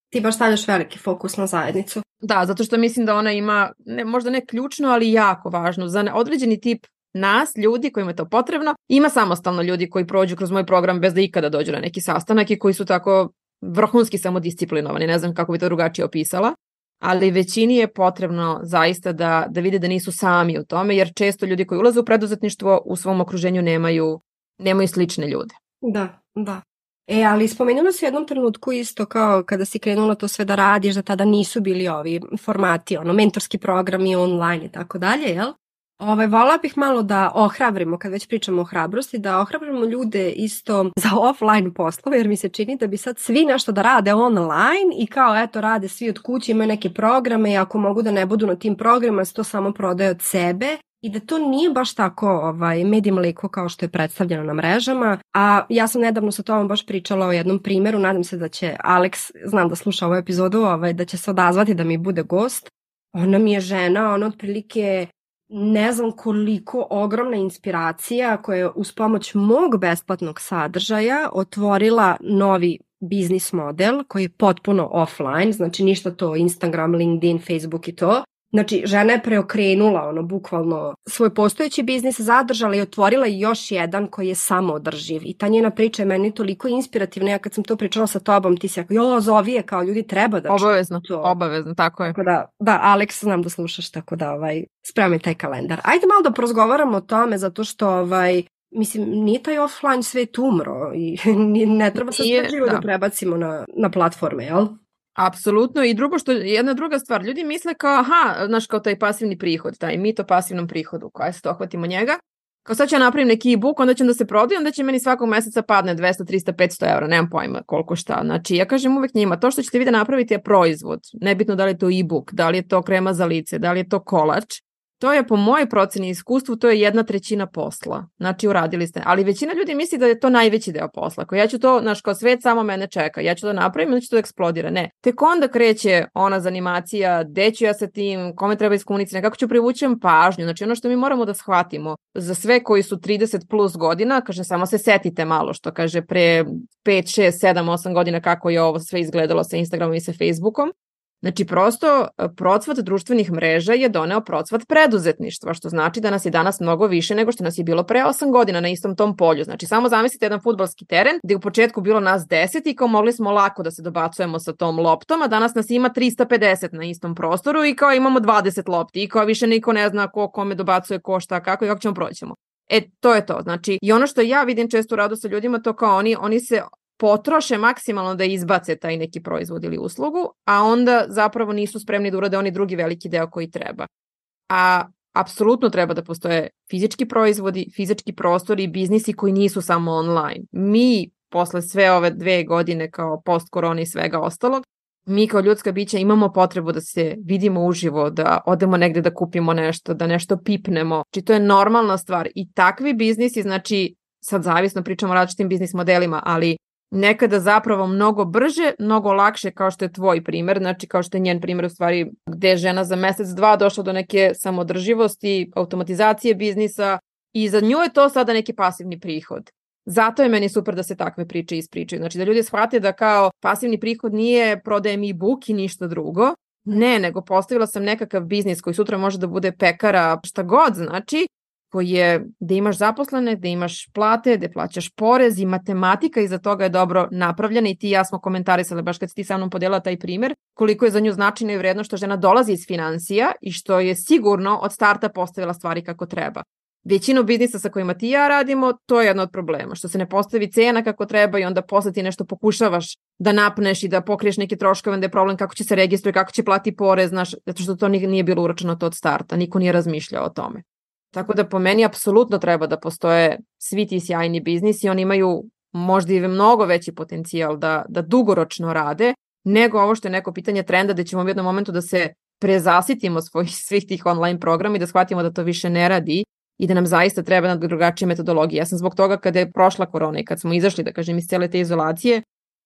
ti baš stavljaš veliki fokus na zajednicu. Da, zato što mislim da ona ima, ne, možda ne ključno, ali jako važno. Za određeni tip nas, ljudi kojima je to potrebno. Ima samostalno ljudi koji prođu kroz moj program bez da ikada dođu na neki sastanak i koji su tako vrhunski samodisciplinovani, ne znam kako bi to drugačije opisala, ali većini je potrebno zaista da, da vide da nisu sami u tome, jer često ljudi koji ulaze u preduzetništvo u svom okruženju nemaju, nemaju slične ljude. Da, da. E, ali spomenula si u jednom trenutku isto kao kada si krenula to sve da radiš, da tada nisu bili ovi formati, ono, mentorski programi online i tako dalje, jel? Ovaj, vola bih malo da ohrabrimo, kad već pričamo o hrabrosti, da ohrabrimo ljude isto za offline poslove, jer mi se čini da bi sad svi nešto da rade online i kao eto rade svi od kuće, imaju neke programe i ako mogu da ne budu na tim programima, se to samo prodaje od sebe i da to nije baš tako ovaj, med i mliko kao što je predstavljeno na mrežama. A ja sam nedavno sa tobom baš pričala o jednom primeru, nadam se da će Alex, znam da sluša ovu epizodu, ovaj, da će se odazvati da mi bude gost. Ona mi je žena, ona otprilike ne znam koliko ogromna inspiracija koja je uz pomoć mog besplatnog sadržaja otvorila novi biznis model koji je potpuno offline, znači ništa to Instagram, LinkedIn, Facebook i to, Znači, žena je preokrenula ono, bukvalno svoj postojeći biznis, zadržala i otvorila još jedan koji je samo održiv. I ta njena priča je meni toliko inspirativna. Ja kad sam to pričala sa tobom, ti si jako, jo, zovi je kao ljudi treba da Obavezno, to. obavezno, tako je. Tako da, da, Alex, znam da slušaš, tako da ovaj, spremaj taj kalendar. Ajde malo da prozgovaramo o tome, zato što ovaj, mislim, nije taj offline svet umro i ne treba se sve da. da prebacimo na, na platforme, jel? Apsolutno i drugo što jedna druga stvar, ljudi misle kao aha, znaš kao taj pasivni prihod, taj mito pasivnom prihodu, koja se to ohvatimo njega, kao sad ću ja napravim neki e-book, onda će da se prodaje, onda će meni svakog meseca padne 200, 300, 500 evra, nemam pojma koliko šta. Znači, ja kažem uvek njima, to što ćete vi da napraviti je proizvod, nebitno da li je to e-book, da li je to krema za lice, da li je to kolač, To je po mojoj proceni iskustvu, to je jedna trećina posla. Znači uradili ste. Ali većina ljudi misli da je to najveći deo posla. Ako ja ću to, znaš, kao svet samo mene čeka. Ja ću to napravim, onda ću to da eksplodira. Ne. Tek onda kreće ona zanimacija, gde ću ja sa tim, kome treba iskomunicati, kako ću privućem pažnju. Znači ono što mi moramo da shvatimo za sve koji su 30 plus godina, kaže samo se setite malo što kaže pre 5, 6, 7, 8 godina kako je ovo sve izgledalo sa Instagramom i sa Facebookom. Znači, prosto e, procvat društvenih mreža je doneo procvat preduzetništva, što znači da nas je danas mnogo više nego što nas je bilo pre 8 godina na istom tom polju. Znači, samo zamislite jedan futbalski teren gde u početku bilo nas 10 i kao mogli smo lako da se dobacujemo sa tom loptom, a danas nas ima 350 na istom prostoru i kao imamo 20 lopti i kao više niko ne zna ko kome dobacuje, ko šta, kako i kako ćemo proćemo. E, to je to. Znači, i ono što ja vidim često u radu sa ljudima, to kao oni, oni se potroše maksimalno da izbace taj neki proizvod ili uslugu, a onda zapravo nisu spremni da urade oni drugi veliki deo koji treba. A apsolutno treba da postoje fizički proizvodi, fizički prostori i biznisi koji nisu samo online. Mi, posle sve ove dve godine kao post korona i svega ostalog, mi kao ljudska bića imamo potrebu da se vidimo uživo, da odemo negde da kupimo nešto, da nešto pipnemo. Znači to je normalna stvar i takvi biznisi, znači sad zavisno pričamo o različitim biznis modelima, ali nekada zapravo mnogo brže, mnogo lakše kao što je tvoj primer, znači kao što je njen primer u stvari gde je žena za mesec, dva došla do neke samodrživosti, automatizacije biznisa i za nju je to sada neki pasivni prihod. Zato je meni super da se takve priče ispričaju. Znači da ljudi shvate da kao pasivni prihod nije prodajem e-book i ništa drugo, Ne, nego postavila sam nekakav biznis koji sutra može da bude pekara, šta god znači, koji je da imaš zaposlene, da imaš plate, da plaćaš porez i matematika iza toga je dobro napravljena i ti ja smo komentarisali baš kad si ti sa mnom podijela taj primer, koliko je za nju značajno i vredno što žena dolazi iz financija i što je sigurno od starta postavila stvari kako treba. Većinu biznisa sa kojima ti ja radimo, to je jedno od problema, što se ne postavi cena kako treba i onda posle ti nešto pokušavaš da napneš i da pokriješ neke troškove, onda je problem kako će se registruje, kako će plati porez, znaš, zato što to nije bilo uračeno to od starta, niko nije razmišljao o tome. Tako da po meni apsolutno treba da postoje svi ti sjajni biznisi, oni imaju možda i mnogo veći potencijal da, da dugoročno rade, nego ovo što je neko pitanje trenda da ćemo u jednom momentu da se prezasitimo svojih svih tih online programa i da shvatimo da to više ne radi i da nam zaista treba na drugačije metodologije. Ja sam zbog toga kada je prošla korona i kad smo izašli, da kažem, iz cele te izolacije,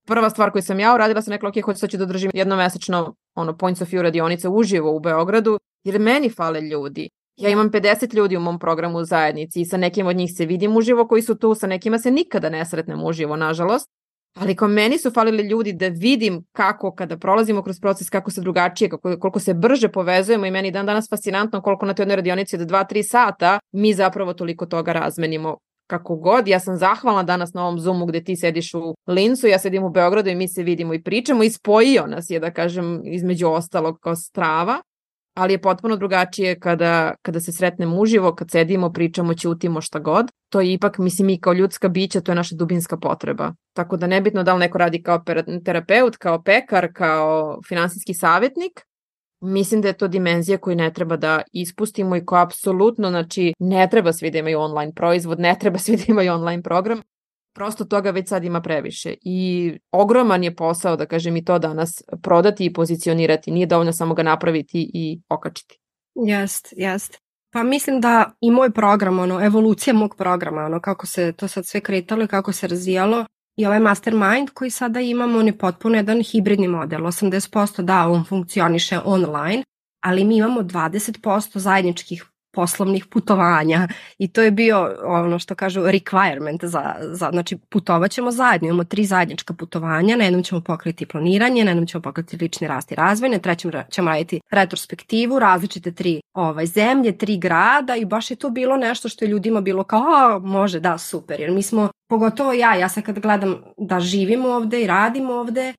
prva stvar koju sam ja uradila sam rekla, ok, hoću sad ću da držim jednomesečno ono, Points of View radionice uživo u Beogradu, jer meni fale ljudi. Ja imam 50 ljudi u mom programu u zajednici i sa nekim od njih se vidim uživo koji su tu, sa nekima se nikada ne sretnem uživo, nažalost. ali kao meni su falili ljudi da vidim kako kada prolazimo kroz proces, kako se drugačije, kako, koliko se brže povezujemo i meni dan danas fascinantno koliko na toj jednoj radionici od 2-3 sata mi zapravo toliko toga razmenimo kako god, ja sam zahvalna danas na ovom Zoomu gde ti sediš u Lincu, ja sedim u Beogradu i mi se vidimo i pričamo i spojio nas je, da kažem, između ostalog kao strava, ali je potpuno drugačije kada, kada se sretnemo uživo, kad sedimo, pričamo, ćutimo šta god. To je ipak, mislim, mi kao ljudska bića, to je naša dubinska potreba. Tako da nebitno da li neko radi kao terapeut, kao pekar, kao finansijski savjetnik, Mislim da je to dimenzija koju ne treba da ispustimo i koja apsolutno, znači, ne treba svi da imaju online proizvod, ne treba svi da imaju online program. Prosto toga već sad ima previše i ogroman je posao, da kažem, i to danas prodati i pozicionirati. Nije dovoljno samo ga napraviti i okačiti. Jest, jest. Pa mislim da i moj program, ono, evolucija mog programa, ono, kako se to sad sve kretalo i kako se razvijalo, I ovaj mastermind koji sada imamo, on je potpuno jedan hibridni model. 80% da, on funkcioniše online, ali mi imamo 20% zajedničkih poslovnih putovanja. I to je bio ono što kažu requirement za, za znači putovat ćemo zajedno, imamo tri zajednička putovanja, na jednom ćemo pokriti planiranje, na jednom ćemo pokriti lični rast i razvoj, na trećem ćemo raditi retrospektivu, različite tri ovaj, zemlje, tri grada i baš je to bilo nešto što je ljudima bilo kao, može, da, super, jer mi smo, pogotovo ja, ja sad kad gledam da živim ovde i radim ovde,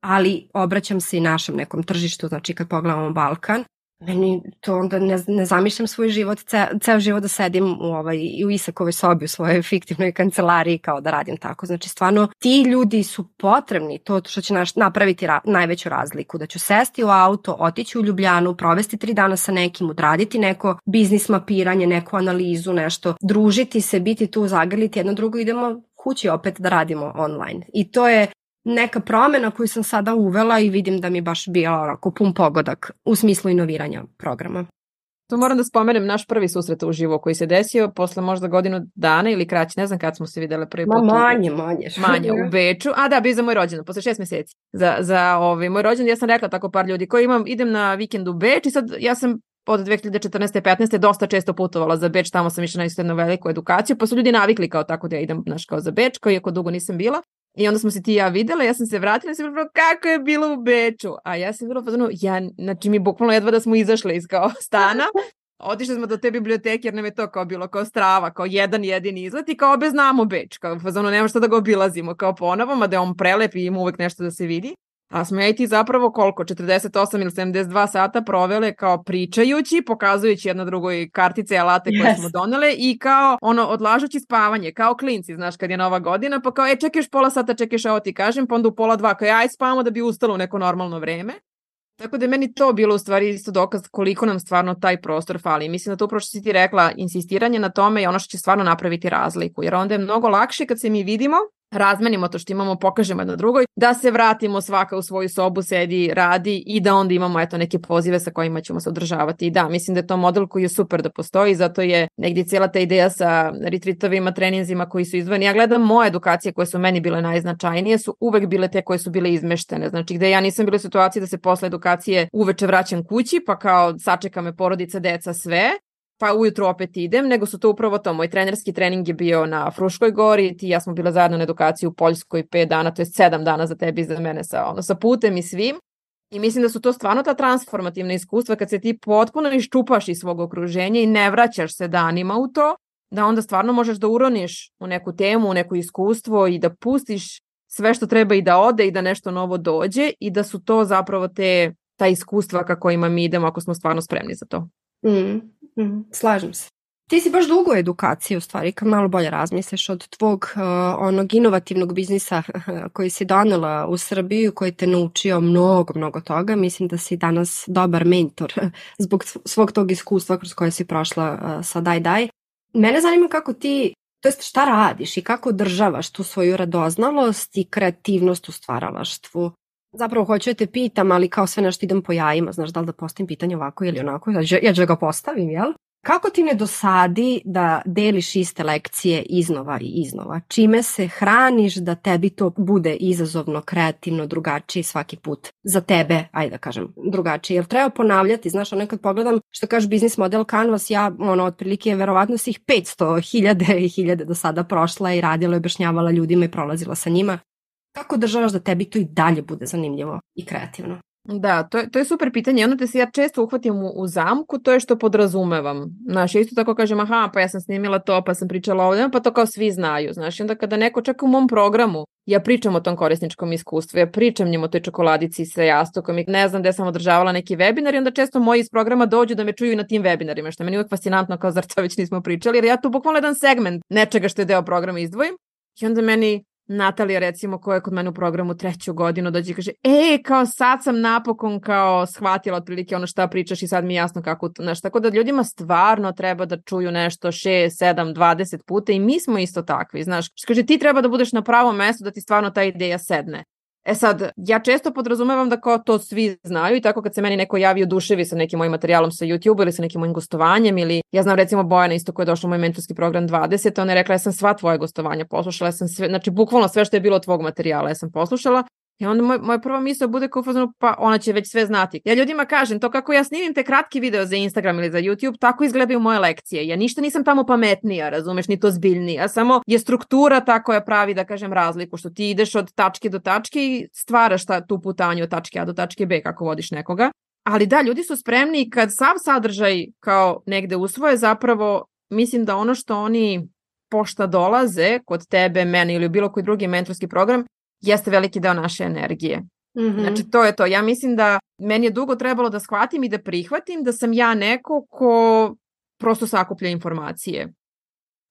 ali obraćam se i našem nekom tržištu, znači kad pogledamo Balkan, meni to onda ne, ne zamišljam svoj život, ce, ceo život da sedim u, ovaj, u Isakovoj sobi u svojoj fiktivnoj kancelariji kao da radim tako. Znači stvarno ti ljudi su potrebni, to što će naš, napraviti ra, najveću razliku, da ću sesti u auto, otići u Ljubljanu, provesti tri dana sa nekim, odraditi neko biznis mapiranje, neku analizu, nešto, družiti se, biti tu, zagrliti jedno drugo, idemo kući opet da radimo online. I to je neka promena koju sam sada uvela i vidim da mi baš bio onako pun pogodak u smislu inoviranja programa. Tu moram da spomenem naš prvi susret uživo koji se desio posle možda godinu dana ili kraće, ne znam kad smo se videle prvi put. Ma manje, manje. Manje, u Beču. A da, bio za moj rođendan, posle šest meseci. Za, za ovaj, moj rođendan ja sam rekla tako par ljudi koji imam, idem na vikend u Beč i sad ja sam od 2014. 15. dosta često putovala za Beč, tamo sam išla na isto jednu veliku edukaciju, pa su ljudi navikli kao tako da ja idem, znaš, kao za Beč, koji iako dugo nisam bila. I onda smo se ti i ja videla, ja sam se vratila i sam bila kako je bilo u Beču. A ja sam bila u ja, znači mi bukvalno jedva da smo izašli iz kao stana. Otišli smo do te biblioteke jer nam je to kao bilo kao strava, kao jedan jedini izlet i kao obe znamo Beč, kao fazonu nema što da ga obilazimo kao ponovo, mada je on prelep i ima uvek nešto da se vidi. A smo ja i ti zapravo koliko, 48 ili 72 sata provele kao pričajući, pokazujući jedna drugoj kartice i alate koje yes. smo donele i kao ono odlažući spavanje, kao klinci, znaš, kad je nova godina, pa kao, e, čekaš pola sata, čekaš, ovo ti kažem, pa onda u pola dva, kao, aj spavamo da bi ustalo u neko normalno vreme. Tako da je meni to bilo u stvari isto dokaz koliko nam stvarno taj prostor fali. Mislim da to upravo što si ti rekla, insistiranje na tome je ono što će stvarno napraviti razliku, jer onda je mnogo lakše kad se mi vidimo razmenimo to što imamo, pokažemo jedno drugoj, da se vratimo svaka u svoju sobu, sedi, radi i da onda imamo eto neke pozive sa kojima ćemo se održavati. I da, mislim da je to model koji je super da postoji, zato je negdje cijela ta ideja sa retreatovima, treninzima koji su izvani. Ja gledam moje edukacije koje su meni bile najznačajnije, su uvek bile te koje su bile izmeštene. Znači gde ja nisam bila u situaciji da se posle edukacije uveče vraćam kući, pa kao sačeka me porodica, deca, sve, pa ujutru opet idem, nego su to upravo to. Moj trenerski trening je bio na Fruškoj gori, ti ja smo bila zajedno na edukaciji u Poljskoj 5 dana, to je 7 dana za tebi i za mene sa, ono, sa putem i svim. I mislim da su to stvarno ta transformativna iskustva kad se ti potpuno iščupaš iz svog okruženja i ne vraćaš se danima u to, da onda stvarno možeš da uroniš u neku temu, u neko iskustvo i da pustiš sve što treba i da ode i da nešto novo dođe i da su to zapravo te ta iskustva ka kojima mi idemo ako smo stvarno spremni za to. Mm, mm, slažem se. Ti si baš dugo edukacije u stvari, kad malo bolje razmisliš od tvog uh, onog inovativnog biznisa koji si donela u Srbiju, koji te naučio mnogo, mnogo toga. Mislim da si danas dobar mentor zbog svog tog iskustva kroz koje si prošla uh, sa Daj Daj. Mene zanima kako ti, to jest šta radiš i kako održavaš tu svoju radoznalost i kreativnost u stvaralaštvu Zapravo hoću da te pitam, ali kao sve nešto idem po jajima, znaš da li da postavim pitanje ovako ili onako, ja ću da ga postavim, jel? Kako ti ne dosadi da deliš iste lekcije iznova i iznova? Čime se hraniš da tebi to bude izazovno, kreativno, drugačije svaki put? Za tebe, ajde da kažem, drugačije. Jel treba ponavljati? Znaš, ono kad pogledam što kaže biznis model Canvas, ja, ono, otprilike, verovatno svih 500, hiljade i hiljade do sada prošla i radila i objašnjavala ljudima i prolazila sa njima Kako državaš da tebi to i dalje bude zanimljivo i kreativno? Da, to je, to je super pitanje. Onda te se ja često uhvatim u, u zamku, to je što podrazumevam. Znaš, ja isto tako kažem, aha, pa ja sam snimila to, pa sam pričala ovdje, pa to kao svi znaju. Znaš, onda kada neko čak u mom programu, ja pričam o tom korisničkom iskustvu, ja pričam njim o toj čokoladici sa jastukom i ne znam gde sam održavala neki webinar i onda često moji iz programa dođu da me čuju na tim webinarima, što je meni uvijek fascinantno kao zar to već nismo pričali, jer ja tu bukvalno jedan segment nečega što je deo programa izdvojim i onda meni Natalija recimo koja je kod mene u programu treću godinu dođe i kaže e kao sad sam napokon kao shvatila otprilike ono šta pričaš i sad mi je jasno kako to, znaš, tako da ljudima stvarno treba da čuju nešto 6, 7, 20 puta i mi smo isto takvi, znaš, kaže ti treba da budeš na pravom mestu da ti stvarno ta ideja sedne. E sad, ja često podrazumevam da kao to svi znaju i tako kad se meni neko javi u duševi sa nekim mojim materijalom sa YouTube ili sa nekim mojim gostovanjem ili ja znam recimo Bojana isto koja je došla u moj mentorski program 20, ona je rekla ja sam sva tvoje gostovanja poslušala, ja sam sve, znači bukvalno sve što je bilo tvog materijala ja sam poslušala I onda moj, moja prva misla bude kao fazonu, pa ona će već sve znati. Ja ljudima kažem, to kako ja snimim te kratki video za Instagram ili za YouTube, tako izgledaju moje lekcije. Ja ništa nisam tamo pametnija, razumeš, ni to zbiljnija. Samo je struktura ta koja pravi, da kažem, razliku, što ti ideš od tačke do tačke i stvaraš ta, tu putanju od tačke A do tačke B kako vodiš nekoga. Ali da, ljudi su spremni kad sav sadržaj kao negde usvoje, zapravo mislim da ono što oni pošta dolaze kod tebe, mene ili bilo koji drugi mentorski program, jeste veliki deo naše energije. Mm -hmm. Znači, to je to. Ja mislim da meni je dugo trebalo da shvatim i da prihvatim da sam ja neko ko prosto sakuplja informacije.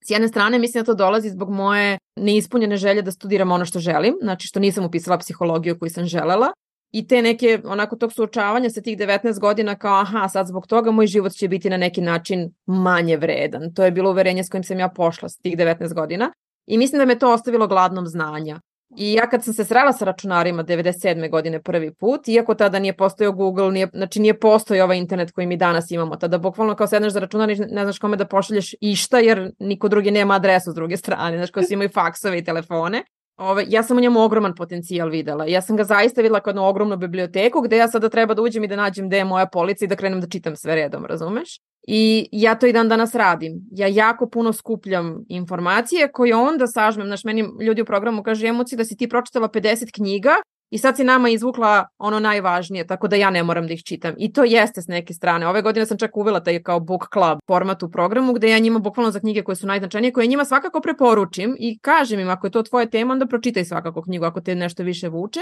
S jedne strane, mislim da to dolazi zbog moje neispunjene želje da studiram ono što želim, znači što nisam upisala psihologiju koju sam želela, i te neke, onako, tog suočavanja sa tih 19 godina kao, aha, sad zbog toga moj život će biti na neki način manje vredan. To je bilo uverenje s kojim sam ja pošla s tih 19 godina. I mislim da me to ostavilo gladnom znanja. I ja kad sam se srela sa računarima 97. godine prvi put, iako tada nije postojao Google, nije, znači nije postojao ovaj internet koji mi danas imamo, tada bukvalno kao sedneš za računar i ne znaš kome da pošalješ išta jer niko drugi nema adresu s druge strane, znaš koji svi imaju faksove i telefone. Ove, ja sam u njemu ogroman potencijal videla. Ja sam ga zaista videla kao jednu ogromnu biblioteku gde ja sada treba da uđem i da nađem gde je moja polica i da krenem da čitam sve redom, razumeš? I ja to i dan danas radim. Ja jako puno skupljam informacije koje onda sažmem. Znaš, meni ljudi u programu kaže emoci da si ti pročitala 50 knjiga i sad si nama izvukla ono najvažnije, tako da ja ne moram da ih čitam. I to jeste s neke strane. Ove godine sam čak uvela taj kao book club format u programu gde ja njima bukvalno za knjige koje su najznačajnije, koje njima svakako preporučim i kažem im ako je to tvoje tema, onda pročitaj svakako knjigu ako te nešto više vuče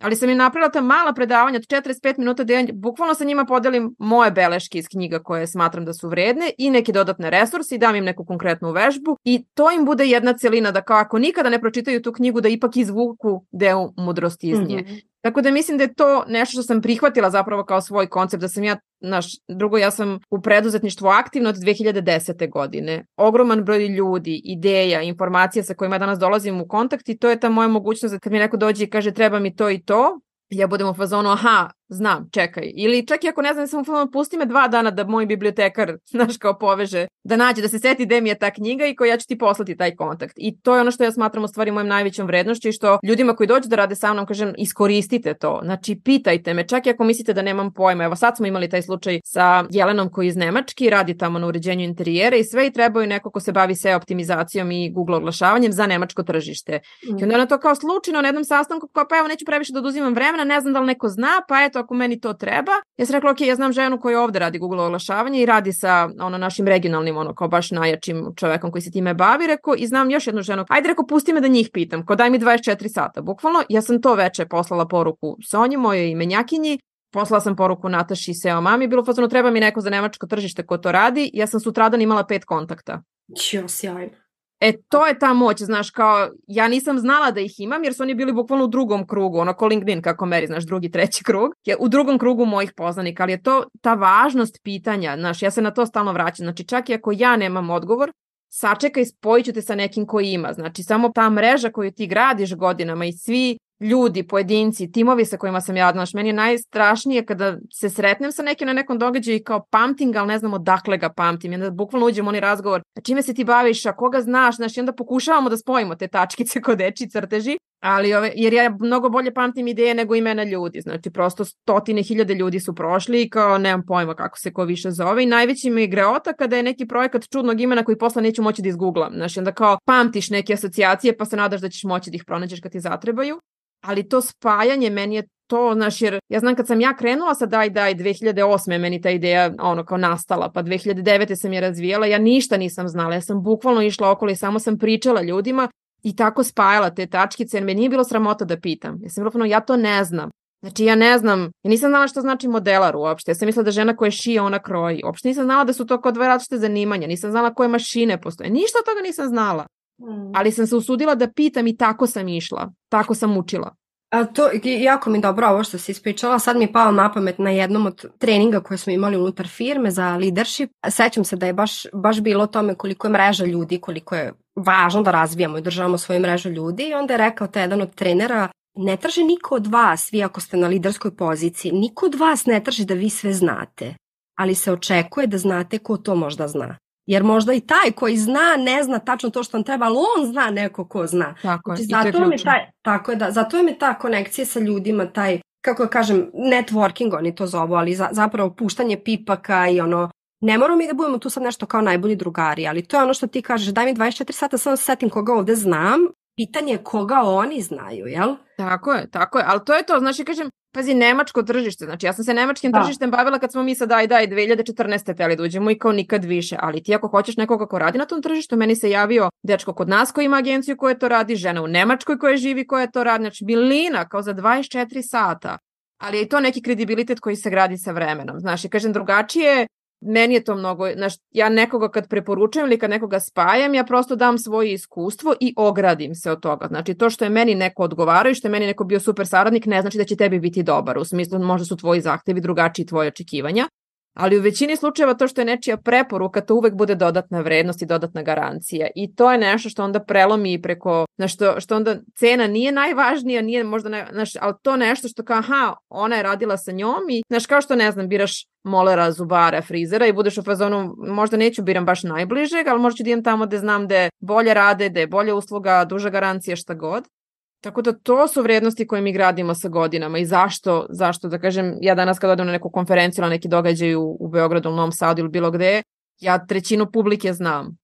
ali sam im napravila ta mala predavanja od 45 minuta da ja bukvalno sa njima podelim moje beleške iz knjiga koje smatram da su vredne i neke dodatne resurse i dam im neku konkretnu vežbu i to im bude jedna celina da kao ako nikada ne pročitaju tu knjigu da ipak izvuku deo mudrosti iz nje. Mm -hmm. Tako da mislim da je to nešto što sam prihvatila zapravo kao svoj koncept, da sam ja, naš, drugo, ja sam u preduzetništvu aktivno od 2010. godine. Ogroman broj ljudi, ideja, informacija sa kojima danas dolazim u kontakt i to je ta moja mogućnost da kad mi neko dođe i kaže treba mi to i to, ja budem u fazonu, aha, znam, čekaj. Ili čak i ako ne znam, sam fazonu, pusti me dva dana da moj bibliotekar, znaš, kao poveže, da nađe, da se seti gde mi je ta knjiga i koja ja ću ti poslati taj kontakt. I to je ono što ja smatram u stvari mojom najvećom vrednošću i što ljudima koji dođu da rade sa mnom, kažem, iskoristite to. Znači, pitajte me, čak i ako mislite da nemam pojma. Evo, sad smo imali taj slučaj sa Jelenom koji iz Nemački, radi tamo na uređenju interijera i sve i trebaju neko ko se bavi SEO optimizacijom i Google oglašavanjem za nemačko tržište. Mm. I onda ona to kao slučajno na jednom sastanku, kao pa evo neću previše da oduzimam vremena, ne znam da li neko zna, pa eto ako meni to treba. Ja sam rekla, ok, ja znam ženu koja ovde radi Google oglašavanje i radi sa ono našim regionalnim, ono kao baš najjačim čovekom koji se time bavi, rekao, i znam još jednu ženu, ajde rekao, pusti me da njih pitam, kao daj mi 24 sata, bukvalno, ja sam to veče poslala poruku Sonji, mojoj imenjakinji, poslala sam poruku Nataši SEO mami, bilo fazno treba mi neko za nemačko tržište ko to radi, ja sam sutradan imala pet kontakta. Ćo, sjajno. E, to je ta moć, znaš, kao, ja nisam znala da ih imam, jer su oni bili bukvalno u drugom krugu, ono ko LinkedIn, kako meri, znaš, drugi, treći krug, je u drugom krugu mojih poznanika, ali je to ta važnost pitanja, znaš, ja se na to stalno vraćam, znači čak i ako ja nemam odgovor, sačekaj, spojit ću te sa nekim koji ima, znači samo ta mreža koju ti gradiš godinama i svi ljudi, pojedinci, timovi sa kojima sam ja, znaš, meni je najstrašnije kada se sretnem sa nekim na nekom događaju i kao pamtim ga, ali ne znam odakle ga pamtim. I onda bukvalno uđem u onaj razgovor, a čime se ti baviš, a koga znaš, znaš, i onda pokušavamo da spojimo te tačkice kod deči crteži, ali ove, jer ja mnogo bolje pamtim ideje nego imena ljudi, znači prosto stotine hiljade ljudi su prošli i kao nemam pojma kako se ko više zove. I najveći mi je greota kada je neki projekat čudnog imena koji posle neću moći da izgooglam, znači onda kao pamtiš neke asocijacije pa se nadaš da ćeš moći da ih pronađeš kad ti zatrebaju ali to spajanje meni je to, znaš, jer ja znam kad sam ja krenula sa Daj Daj 2008. meni ta ideja ono kao nastala, pa 2009. sam je razvijala, ja ništa nisam znala, ja sam bukvalno išla okolo i samo sam pričala ljudima i tako spajala te tačkice, jer me nije bilo sramota da pitam. Ja sam bilo ja to ne znam. Znači ja ne znam, ja nisam znala što znači modelar uopšte. Ja sam mislila da žena koja šije, ona kroji. Uopšte nisam znala da su to kao dve različite zanimanja. Nisam znala koje mašine postoje. Ništa od toga nisam znala. Mm. Ali sam se usudila da pitam i tako sam išla. Tako sam učila. A to jako mi dobro ovo što si ispričala, sad mi je pao na pamet na jednom od treninga koje smo imali unutar firme za leadership. Sećam se da je baš, baš bilo o tome koliko je mreža ljudi, koliko je važno da razvijamo i državamo svoju mrežu ljudi i onda je rekao te jedan od trenera ne traži niko od vas, vi ako ste na liderskoj poziciji, niko od vas ne traži da vi sve znate, ali se očekuje da znate ko to možda zna. Jer možda i taj koji zna ne zna tačno to što on treba, ali on zna neko ko zna. Tako je, znači, zato je taj, tako je, da, zato je mi ta konekcija sa ljudima, taj, kako da kažem, networking oni to zovu, ali za, zapravo puštanje pipaka i ono, ne moramo mi da budemo tu sad nešto kao najbolji drugari, ali to je ono što ti kažeš, daj mi 24 sata, samo setim koga ovde znam, pitanje je koga oni znaju, jel? Tako je, tako je, ali to je to, znači kažem, pazi, nemačko tržište, znači ja sam se nemačkim da. tržištem bavila kad smo mi sa daj daj 2014. teli da uđemo i kao nikad više, ali ti ako hoćeš nekoga ko radi na tom tržištu, meni se javio dečko kod nas koji ima agenciju koja to radi, žena u Nemačkoj koja živi koja to radi, znači bilina kao za 24 sata, ali je i to neki kredibilitet koji se gradi sa vremenom, znaš, kažem drugačije meni je to mnogo, znaš, ja nekoga kad preporučujem ili kad nekoga spajam, ja prosto dam svoje iskustvo i ogradim se od toga. Znači, to što je meni neko odgovarao i što je meni neko bio super saradnik, ne znači da će tebi biti dobar. U smislu, možda su tvoji zahtevi drugačiji tvoje očekivanja, ali u većini slučajeva to što je nečija preporuka, to uvek bude dodatna vrednost i dodatna garancija. I to je nešto što onda prelomi preko, na što, što onda cena nije najvažnija, nije možda, ne, znaš, ali to nešto što kao, aha, ona je radila sa njom i, znaš, kao što ne znam, biraš molera, zubara, frizera i budeš u fazonu, možda neću biram baš najbližeg, ali možda ću da idem tamo gde znam da bolje rade, da je bolja usluga, duža garancija, šta god. Tako da to su vrednosti koje mi gradimo sa godinama i zašto, zašto da kažem, ja danas kad odem na neku konferenciju ili neki događaj u, u Beogradu, u Novom Sadu ili bilo gde, ja trećinu publike znam.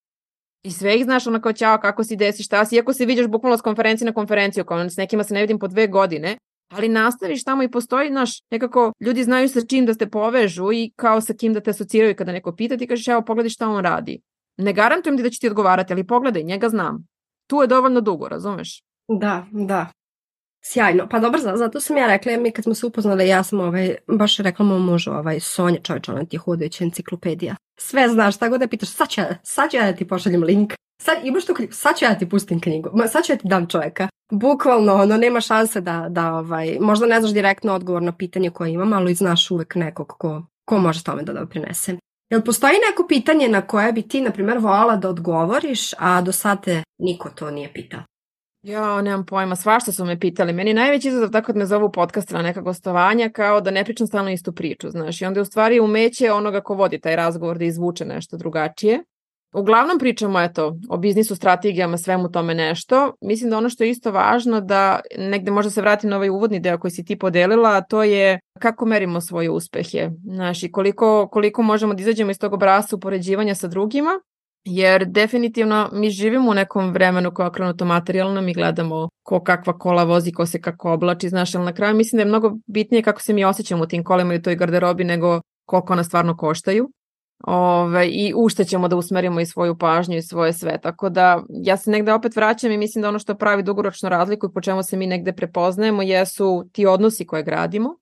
I sve ih znaš onako ćao, kako si, desi, šta si, iako se vidiš bukvalno s konferencije na konferenciju, kao s nekima se ne vidim po dve godine, ali nastaviš tamo i postoji, naš, nekako ljudi znaju sa čim da te povežu i kao sa kim da te asociraju kada neko pita ti kažeš evo pogledaj šta on radi. Ne garantujem ti da će ti odgovarati, ali pogledaj, njega znam. Tu je dovoljno dugo, razumeš? Da, da. Sjajno. Pa dobro, zato sam ja rekla, mi kad smo se upoznali, ja sam ovaj, baš rekla mom mužu, ovaj, Sonja, čovječ, ona ti je hodajuća enciklopedija. Sve znaš, tako da pitaš, sad ću, sad ću ja da ti pošaljem link. Sad imaš tu knjigu, sad ću ja da ti pustim knjigu, sad ću ja ti dam čovjeka. Bukvalno, ono, nema šanse da, da ovaj, možda ne znaš direktno odgovor na pitanje koje imam, ali znaš uvek nekog ko, ko može tome da doprinese. Jel postoji neko pitanje na koje bi ti, na primjer, volala da odgovoriš, a do sad te niko to nije pitao? Ja, nemam pojma, svašta su me pitali. Meni najveći izazov tako kad me zovu podcast na neka gostovanja kao da ne pričam stalno istu priču, znaš. I onda je u stvari umeće onoga ko vodi taj razgovor da izvuče nešto drugačije. Uglavnom pričamo eto, o biznisu, strategijama, svemu tome nešto. Mislim da ono što je isto važno da negde možda se vratim na ovaj uvodni deo koji si ti podelila, a to je kako merimo svoje uspehe. Znaš, i koliko, koliko možemo da izađemo iz tog obrasa upoređivanja sa drugima jer definitivno mi živimo u nekom vremenu koja je okrenuto materijalno, mi gledamo ko kakva kola vozi, ko se kako oblači, znaš, ali na kraju mislim da je mnogo bitnije kako se mi osjećamo u tim kolima i u toj garderobi nego koliko ona stvarno koštaju. Ove, I u što ćemo da usmerimo i svoju pažnju i svoje sve. Tako da ja se negde opet vraćam i mislim da ono što pravi dugoročnu razliku i po čemu se mi negde prepoznajemo jesu ti odnosi koje gradimo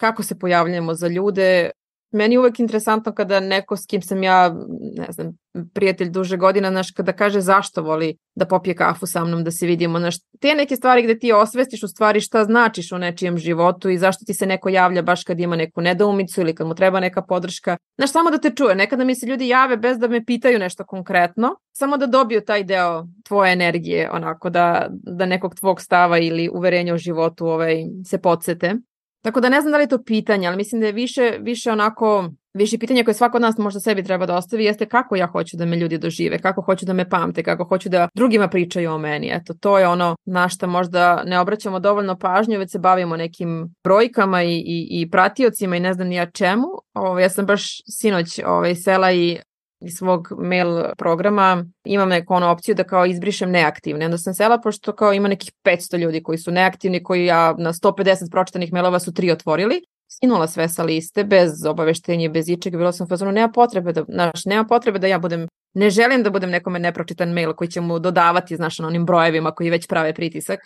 kako se pojavljamo za ljude, meni je uvek interesantno kada neko s kim sam ja, ne znam, prijatelj duže godina, znaš, kada kaže zašto voli da popije kafu sa mnom, da se vidimo, znaš, te neke stvari gde ti osvestiš u stvari šta značiš u nečijem životu i zašto ti se neko javlja baš kad ima neku nedoumicu ili kad mu treba neka podrška. Znaš, samo da te čuje, nekada mi se ljudi jave bez da me pitaju nešto konkretno, samo da dobiju taj deo tvoje energije, onako, da, da nekog tvog stava ili uverenja u životu ovaj, se podsete. Tako da ne znam da li je to pitanje, ali mislim da je više, više onako, više pitanje koje svako od nas možda sebi treba da ostavi jeste kako ja hoću da me ljudi dožive, kako hoću da me pamte, kako hoću da drugima pričaju o meni. Eto, to je ono na šta možda ne obraćamo dovoljno pažnju, već se bavimo nekim brojkama i, i, i pratiocima i ne znam ni ja čemu. Ovo, ja sam baš sinoć ovaj, sela i iz svog mail programa imam neku onu opciju da kao izbrišem neaktivne. Onda sam sela pošto kao ima nekih 500 ljudi koji su neaktivni, koji ja na 150 pročitanih mailova su tri otvorili. Skinula sve sa liste bez obaveštenja, bez ičega. Bilo sam fazonu, nema potrebe da, znaš, nema potrebe da ja budem, ne želim da budem nekome nepročitan mail koji će mu dodavati, znaš, na onim brojevima koji već prave pritisak.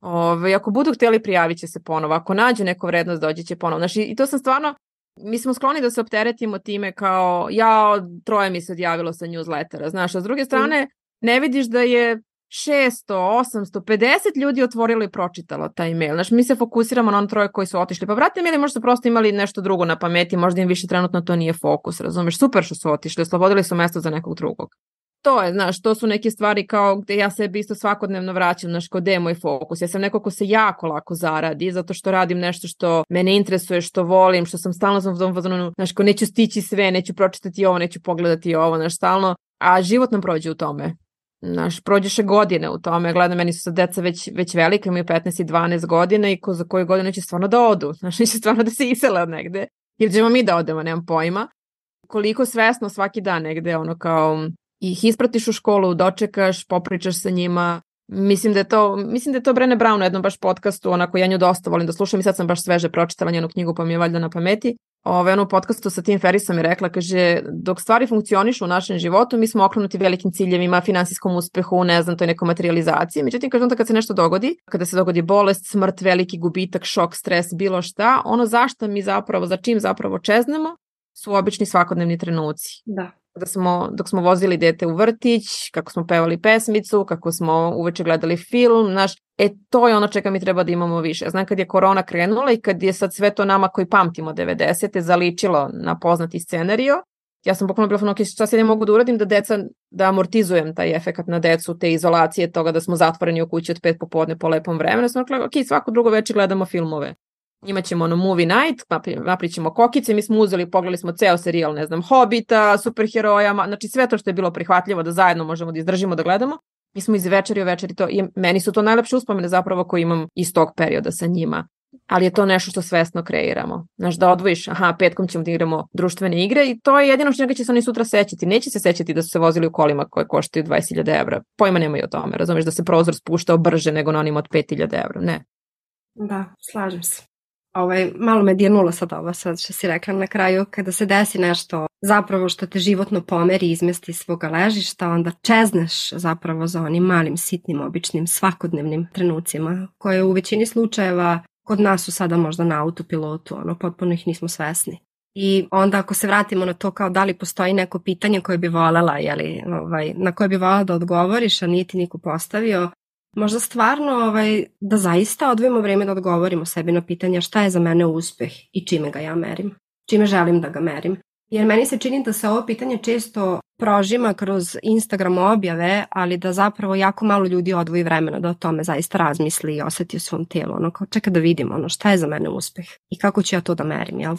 Ove, ako budu hteli prijavit će se ponovo, ako nađu neku vrednost dođe će ponovo. Znači, i to sam stvarno mi smo skloni da se opteretimo time kao ja, troje mi se odjavilo sa newslettera, znaš, a s druge strane ne vidiš da je 600, 800, 50 ljudi otvorilo i pročitalo taj mail. Znaš, mi se fokusiramo na on troje koji su otišli. Pa brate, ili možda su prosto imali nešto drugo na pameti, možda im više trenutno to nije fokus, razumeš? Super što su otišli, oslobodili su mesto za nekog drugog to je, znaš, to su neke stvari kao gde ja sebi isto svakodnevno vraćam, znaš, kod je moj fokus. Ja sam neko ko se jako lako zaradi, zato što radim nešto što mene interesuje, što volim, što sam stalno sam u tom fazonu, znaš, ko neću stići sve, neću pročitati ovo, neću pogledati ovo, znaš, stalno, a život nam prođe u tome. Znaš, prođeše godine u tome, gledam, meni su sad deca već, već velike, imaju 15 i 12 godina i ko za koju godinu će stvarno da odu, znaš, će stvarno da se isele od negde, ili ćemo mi da odemo, nemam pojma. Koliko svesno svaki dan negde, ono kao, ih ispratiš u školu, dočekaš, popričaš sa njima. Mislim da je to, mislim da je to Brene Brown u jednom baš podcastu, onako ja nju dosta volim da slušam i sad sam baš sveže pročitala njenu knjigu pa mi je valjda na pameti. Ove, ono u podcastu sa Tim Ferrisom je rekla, kaže, dok stvari funkcionišu u našem životu, mi smo okrenuti velikim ciljevima, finansijskom uspehu, ne znam, to je neka materializacija. Međutim, kaže onda kad se nešto dogodi, kada se dogodi bolest, smrt, veliki gubitak, šok, stres, bilo šta, ono zašto mi zapravo, za čim zapravo čeznemo, su obični svakodnevni trenuci. Da da smo, dok smo vozili dete u vrtić, kako smo pevali pesmicu, kako smo uveče gledali film, znaš, e to je ono čega mi treba da imamo više. Znam kad je korona krenula i kad je sad sve to nama koji pamtimo 90. zaličilo na poznati scenario, ja sam bukvalno bila ok, šta se ne mogu da uradim da deca, da amortizujem taj efekat na decu, te izolacije, toga da smo zatvoreni u kući od pet popodne po lepom vremenu, sam rekla, ok, svako drugo večer gledamo filmove imaćemo ono movie night, napričimo kokice, mi smo uzeli, pogledali smo ceo serijal, ne znam, Hobita, superheroja, znači sve to što je bilo prihvatljivo da zajedno možemo da izdržimo da gledamo. Mi smo iz večeri u večeri to, i meni su to najlepše uspomene zapravo koje imam iz tog perioda sa njima. Ali je to nešto što svesno kreiramo. Znaš, da odvojiš, aha, petkom ćemo da igramo društvene igre i to je jedino što njega će se oni sutra sećati. Neće se sećati da su se vozili u kolima koje koštaju 20.000 evra. Pojma nemaju o tome, razumeš, da se prozor spuštao brže nego na onim od 5.000 evra. Ne. Da, slažem se ovaj, malo me dirnulo sad ovo sad što si rekla na kraju, kada se desi nešto zapravo što te životno pomeri izmesti svoga ležišta, onda čezneš zapravo za onim malim, sitnim, običnim, svakodnevnim trenucima, koje u većini slučajeva kod nas su sada možda na autopilotu, ono, potpuno ih nismo svesni. I onda ako se vratimo na to kao da li postoji neko pitanje koje bi volela, jeli, ovaj, na koje bi volela da odgovoriš, a niti niko postavio, možda stvarno ovaj, da zaista odvojimo vreme da odgovorimo sebi na pitanja šta je za mene uspeh i čime ga ja merim, čime želim da ga merim. Jer meni se čini da se ovo pitanje često prožima kroz Instagram objave, ali da zapravo jako malo ljudi odvoji vremena da o tome zaista razmisli i oseti u svom tijelu. Ono kao čeka da vidimo ono šta je za mene uspeh i kako ću ja to da merim, jel?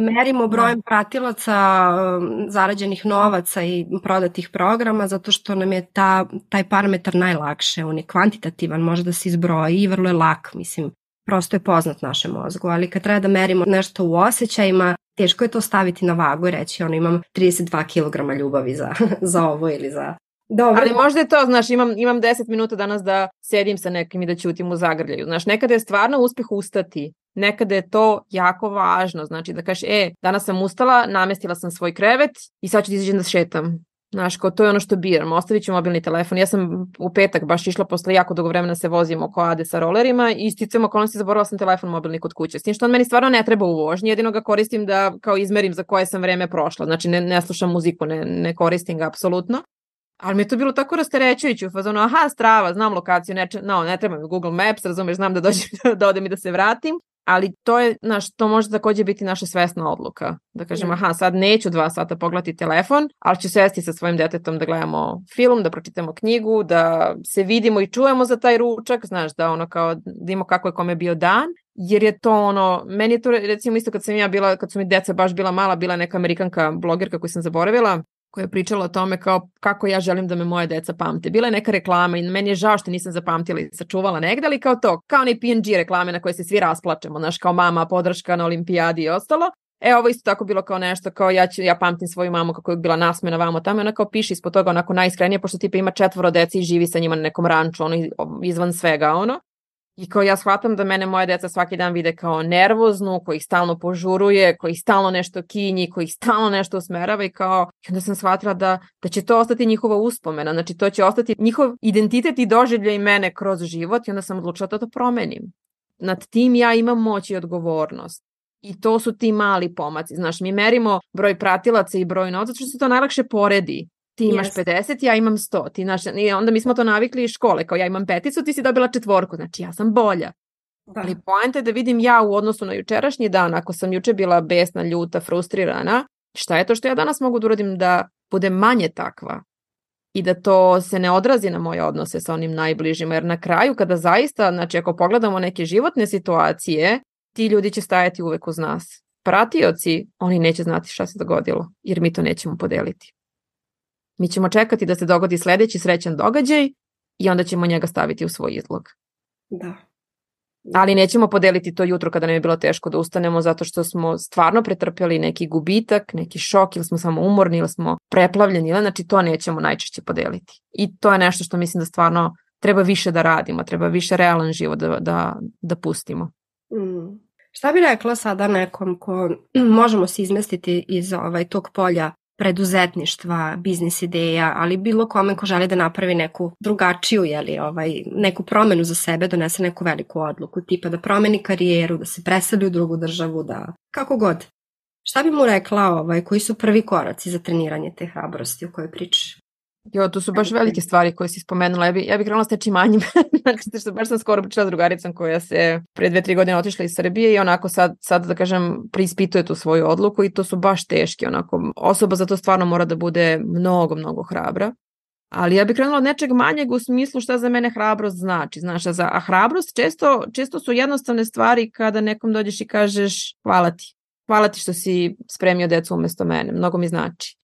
Merimo da. brojem pratilaca, um, zarađenih novaca i prodatih programa zato što nam je ta, taj parametar najlakše. On je kvantitativan, može da se izbroji i vrlo je lak, mislim, prosto je poznat našem mozgu, ali kad treba da merimo nešto u osjećajima, teško je to staviti na vagu i reći ono imam 32 kg ljubavi za, za ovo ili za Dobro. Ali možda je to, znaš, imam, imam 10 minuta danas da sedim sa nekim i da ćutim u zagrljaju. Znaš, nekada je stvarno uspeh ustati nekada je to jako važno. Znači da kažeš, e, danas sam ustala, namestila sam svoj krevet i sad ću da izađem da šetam. Znaš, kao to je ono što biram, ostavit ću mobilni telefon. Ja sam u petak baš išla posle jako dugo vremena se vozim oko Ade sa rolerima i sticam okolnosti zaboravila sam telefon mobilni kod kuće. S tim što on meni stvarno ne treba u vožnji, jedino ga koristim da kao izmerim za koje sam vreme prošla. Znači ne, ne slušam muziku, ne, ne koristim ga apsolutno. Ali mi je to bilo tako rasterećujuće u fazonu, aha, strava, znam lokaciju, ne, no, ne treba mi Google Maps, razumeš, znam da dođem, da odem i da se vratim ali to je, znaš, to može takođe biti naša svesna odluka. Da kažem, aha, sad neću dva sata pogledati telefon, ali ću sesti sa svojim detetom da gledamo film, da pročitamo knjigu, da se vidimo i čujemo za taj ručak, znaš, da ono kao, da vidimo kako je kome bio dan, jer je to ono, meni je to recimo isto kad sam ja bila, kad su mi deca baš bila mala, bila neka amerikanka blogerka koju sam zaboravila, koja je pričala o tome kao kako ja želim da me moje deca pamte. Bila je neka reklama i meni je žao što nisam zapamtila i sačuvala negde, ali kao to, kao ni P&G reklame na koje se svi rasplačemo, znaš, kao mama, podrška na olimpijadi i ostalo. E, ovo isto tako bilo kao nešto, kao ja, ću, ja pamtim svoju mamu kako je bila nasmena vamo tamo, ona kao piše ispod toga onako najiskrenije, pošto tipa ima četvoro deci i živi sa njima na nekom ranču, ono izvan svega, ono. I kao ja shvatam da mene moje deca svaki dan vide kao nervoznu, koji stalno požuruje, koji stalno nešto kinji, koji stalno nešto usmerava i kao, i onda sam shvatila da, da će to ostati njihova uspomena, znači to će ostati njihov identitet i doživljaj mene kroz život i onda sam odlučila to da promenim. Nad tim ja imam moć i odgovornost. I to su ti mali pomaci. Znaš, mi merimo broj pratilaca i broj novca, što se to najlakše poredi ti imaš yes. 50, ja imam 100. Ti naš, i onda mi smo to navikli iz škole, kao ja imam peticu, ti si dobila četvorku, znači ja sam bolja. Da. Ali poenta je da vidim ja u odnosu na jučerašnji dan, ako sam juče bila besna, ljuta, frustrirana, šta je to što ja danas mogu da uradim da budem manje takva i da to se ne odrazi na moje odnose sa onim najbližima, jer na kraju kada zaista, znači ako pogledamo neke životne situacije, ti ljudi će stajati uvek uz nas. Pratioci, oni neće znati šta se dogodilo, jer mi to nećemo podeliti. Mi ćemo čekati da se dogodi sledeći srećan događaj i onda ćemo njega staviti u svoj izlog. Da. Ali nećemo podeliti to jutro kada nam je bilo teško da ustanemo zato što smo stvarno pretrpjeli neki gubitak, neki šok ili smo samo umorni ili smo preplavljeni, ili znači to nećemo najčešće podeliti. I to je nešto što mislim da stvarno treba više da radimo, treba više realan život da, da, da pustimo. Mm. Šta bi rekla sada nekom ko možemo se izmestiti iz ovaj, tog polja preduzetništva, biznis ideja, ali bilo kome ko želi da napravi neku drugačiju, jeli, ovaj, neku promenu za sebe, donese neku veliku odluku, tipa da promeni karijeru, da se preseli u drugu državu, da kako god. Šta bi mu rekla, ovaj, koji su prvi koraci za treniranje te hrabrosti o kojoj pričaš? Jo, to su baš velike stvari koje si spomenula. Ja bih ja bi krenula s tečim manjim. znači, što baš sam skoro pričala s drugaricom koja se pre dve, tri godine otišla iz Srbije i onako sad, sad da kažem, preispituje tu svoju odluku i to su baš teški. Onako, osoba za to stvarno mora da bude mnogo, mnogo hrabra. Ali ja bih krenula od nečeg manjeg u smislu šta za mene hrabrost znači. Znaš, a, za, a hrabrost često, često su jednostavne stvari kada nekom dođeš i kažeš hvala ti. Hvala ti što si spremio decu umesto mene. Mnogo mi znači.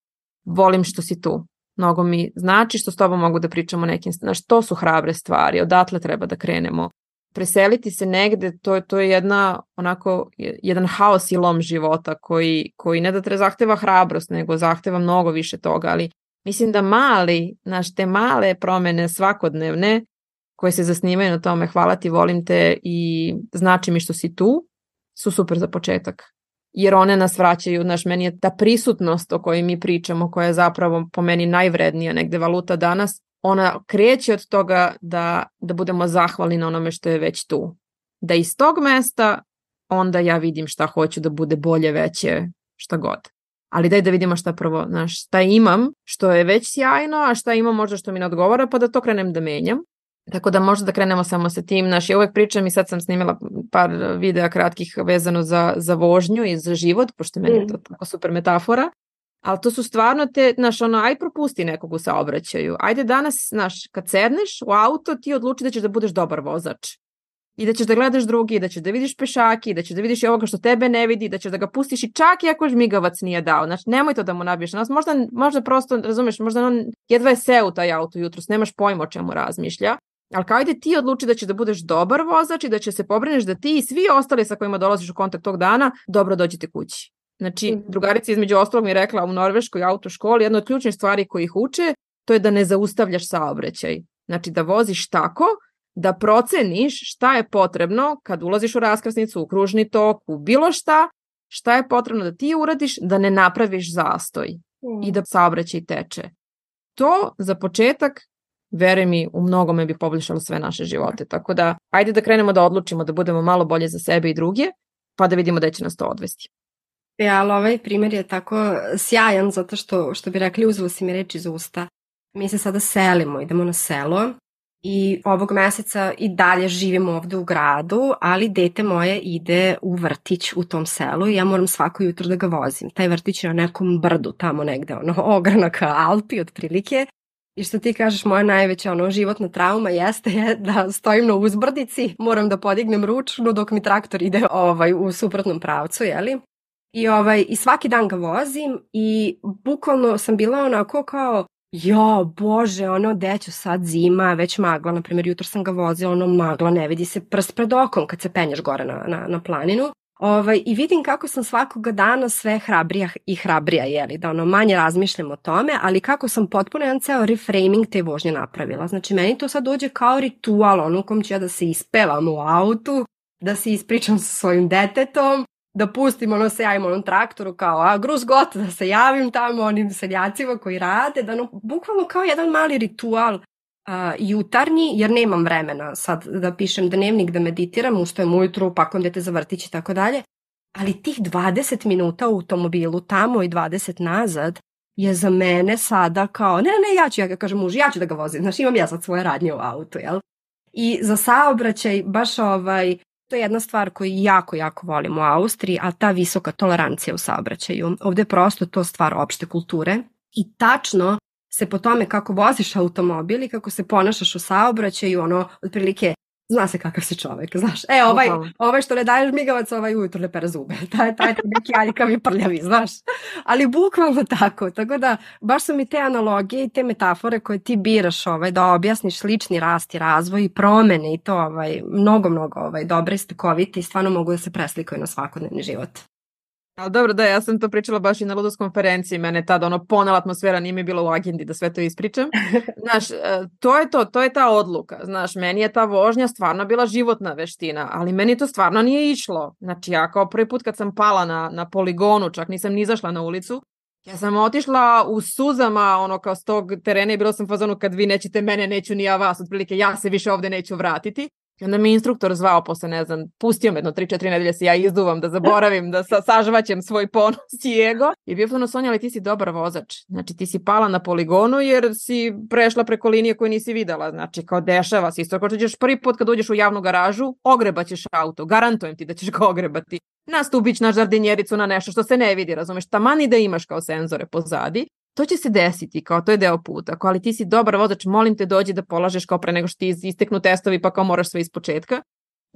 Volim što si tu mnogo mi znači što s tobom mogu da pričamo nekim, znaš, to su hrabre stvari, odatle treba da krenemo. Preseliti se negde, to, to je jedna, onako, jedan haos i lom života koji, koji ne da treba zahteva hrabrost, nego zahteva mnogo više toga, ali mislim da mali, znaš, te male promene svakodnevne, koje se zasnimaju na tome hvala ti, volim te i znači mi što si tu, su super za početak jer one nas vraćaju, znaš, meni je ta prisutnost o kojoj mi pričamo, koja je zapravo po meni najvrednija negde valuta danas, ona kreće od toga da, da budemo zahvalni na onome što je već tu. Da iz tog mesta onda ja vidim šta hoću da bude bolje, veće, šta god. Ali daj da vidimo šta prvo, znaš, šta imam, što je već sjajno, a šta imam možda što mi ne odgovara, pa da to krenem da menjam. Tako da možda da krenemo samo sa tim. Naš, ja uvek pričam i sad sam snimila par videa kratkih vezano za, za vožnju i za život, pošto meni je to mm. tako super metafora. Ali to su stvarno te, znaš, ono, aj propusti nekog u saobraćaju. Ajde danas, znaš, kad sedneš u auto, ti odluči da ćeš da budeš dobar vozač. I da ćeš da gledaš drugi, da ćeš da vidiš pešaki, i da ćeš da vidiš i ovoga što tebe ne vidi, da ćeš da ga pustiš i čak i ako žmigavac nije dao. Znači, nemoj to da mu nabiješ nas. Možda, možda prosto, razumeš, možda on jedva je seo u taj auto jutro, nemaš pojma o čemu razmišlja. Ali kao ajde ti odluči da će da budeš dobar vozač i da će se pobrineš da ti i svi ostali sa kojima dolaziš u kontakt tog dana dobro dođete kući. Znači, mhm. drugarica između ostalog mi je rekla u norveškoj autoškoli, jedna od ključnih stvari koji ih uče, to je da ne zaustavljaš saobraćaj. Znači, da voziš tako da proceniš šta je potrebno kad ulaziš u raskrsnicu, u kružni tok, u bilo šta, šta je potrebno da ti uradiš da ne napraviš zastoj mm. i da saobraćaj teče. To za početak veruj mi, u mnogome bi poboljšalo sve naše živote. Tako da, ajde da krenemo da odlučimo da budemo malo bolje za sebe i druge, pa da vidimo da će nas to odvesti. E, ali ovaj primjer je tako sjajan zato što, što bi rekli, uzelo si mi reči iz usta. Mi se sada selimo, idemo na selo i ovog meseca i dalje živimo ovde u gradu, ali dete moje ide u vrtić u tom selu i ja moram svako jutro da ga vozim. Taj vrtić je na nekom brdu tamo negde, ono ogranaka Alpi otprilike I što ti kažeš, moja najveća ono, životna trauma jeste je da stojim na uzbrdici, moram da podignem ručnu dok mi traktor ide ovaj, u suprotnom pravcu, jeli? I, ovaj, I svaki dan ga vozim i bukvalno sam bila onako kao, jo, bože, ono, deću sad zima, već magla, na primjer, jutro sam ga vozila, ono, magla, ne vidi se prst pred okom kad se penješ gore na, na, na planinu. Ovaj, I vidim kako sam svakoga dana sve hrabrija i hrabrija, jeli, da ono manje razmišljam o tome, ali kako sam potpuno jedan ceo reframing te vožnje napravila. Znači, meni to sad dođe kao ritual, ono u kom ću ja da se ispevam u autu, da se ispričam sa svojim detetom, da pustim ono se javim onom traktoru kao a gruz got, da se javim tamo onim seljacima koji rade, da ono, bukvalno kao jedan mali ritual a, jutarnji, jer nemam vremena sad da pišem dnevnik, da meditiram, ustajem ujutru, pakujem dete za vrtić i tako dalje, ali tih 20 minuta u automobilu tamo i 20 nazad je za mene sada kao, ne, ne, ja ću, ja kažem muž, ja ću da ga vozim, znaš, imam ja sad svoje radnje u autu, jel? I za saobraćaj, baš ovaj, to je jedna stvar koju jako, jako volim u Austriji, a ta visoka tolerancija u saobraćaju. Ovde je prosto to stvar opšte kulture i tačno se po tome kako voziš automobil i kako se ponašaš u saobraćaju, ono, otprilike zna se kakav si čovek, znaš. E, ovaj, ovaj što ne daješ migavac, ovaj ujutro ne pere zube. Taj, taj neki aljkavi prljavi, znaš. Ali bukvalno tako. Tako da, baš su mi te analogije i te metafore koje ti biraš ovaj, da objasniš lični rast i razvoj i promene i to ovaj, mnogo, mnogo ovaj, dobre, stekovite i stvarno mogu da se preslikaju na svakodnevni život. Ali dobro, da, ja sam to pričala baš i na Ludos konferenciji, mene tada ono ponela atmosfera nije mi bila u agendi da sve to ispričam. Znaš, e, to je to, to je ta odluka. Znaš, meni je ta vožnja stvarno bila životna veština, ali meni to stvarno nije išlo. Znači, ja kao prvi put kad sam pala na, na poligonu, čak nisam ni izašla na ulicu, Ja sam otišla u suzama, ono kao s tog terena i bilo sam fazonu kad vi nećete mene, neću ni ja vas, otprilike ja se više ovde neću vratiti. I onda mi instruktor zvao posle, ne znam, pustio me jedno 3-4 nedelje se ja izduvam da zaboravim, da sa, sažvaćem svoj ponos i ego. I bio ono, Sonja, ali ti si dobar vozač. Znači ti si pala na poligonu jer si prešla preko linije koju nisi videla. Znači kao dešava se isto. Što ćeš prvi put kad uđeš u javnu garažu, ogrebaćeš auto. Garantujem ti da ćeš ga ogrebati. Na stubić, na žardinjericu, na nešto što se ne vidi, razumeš? Tamani da imaš kao senzore pozadi to će se desiti, kao to je deo puta. Ako ali ti si dobar vozač, molim te dođi da polažeš kao pre nego što ti isteknu testovi pa kao moraš sve iz početka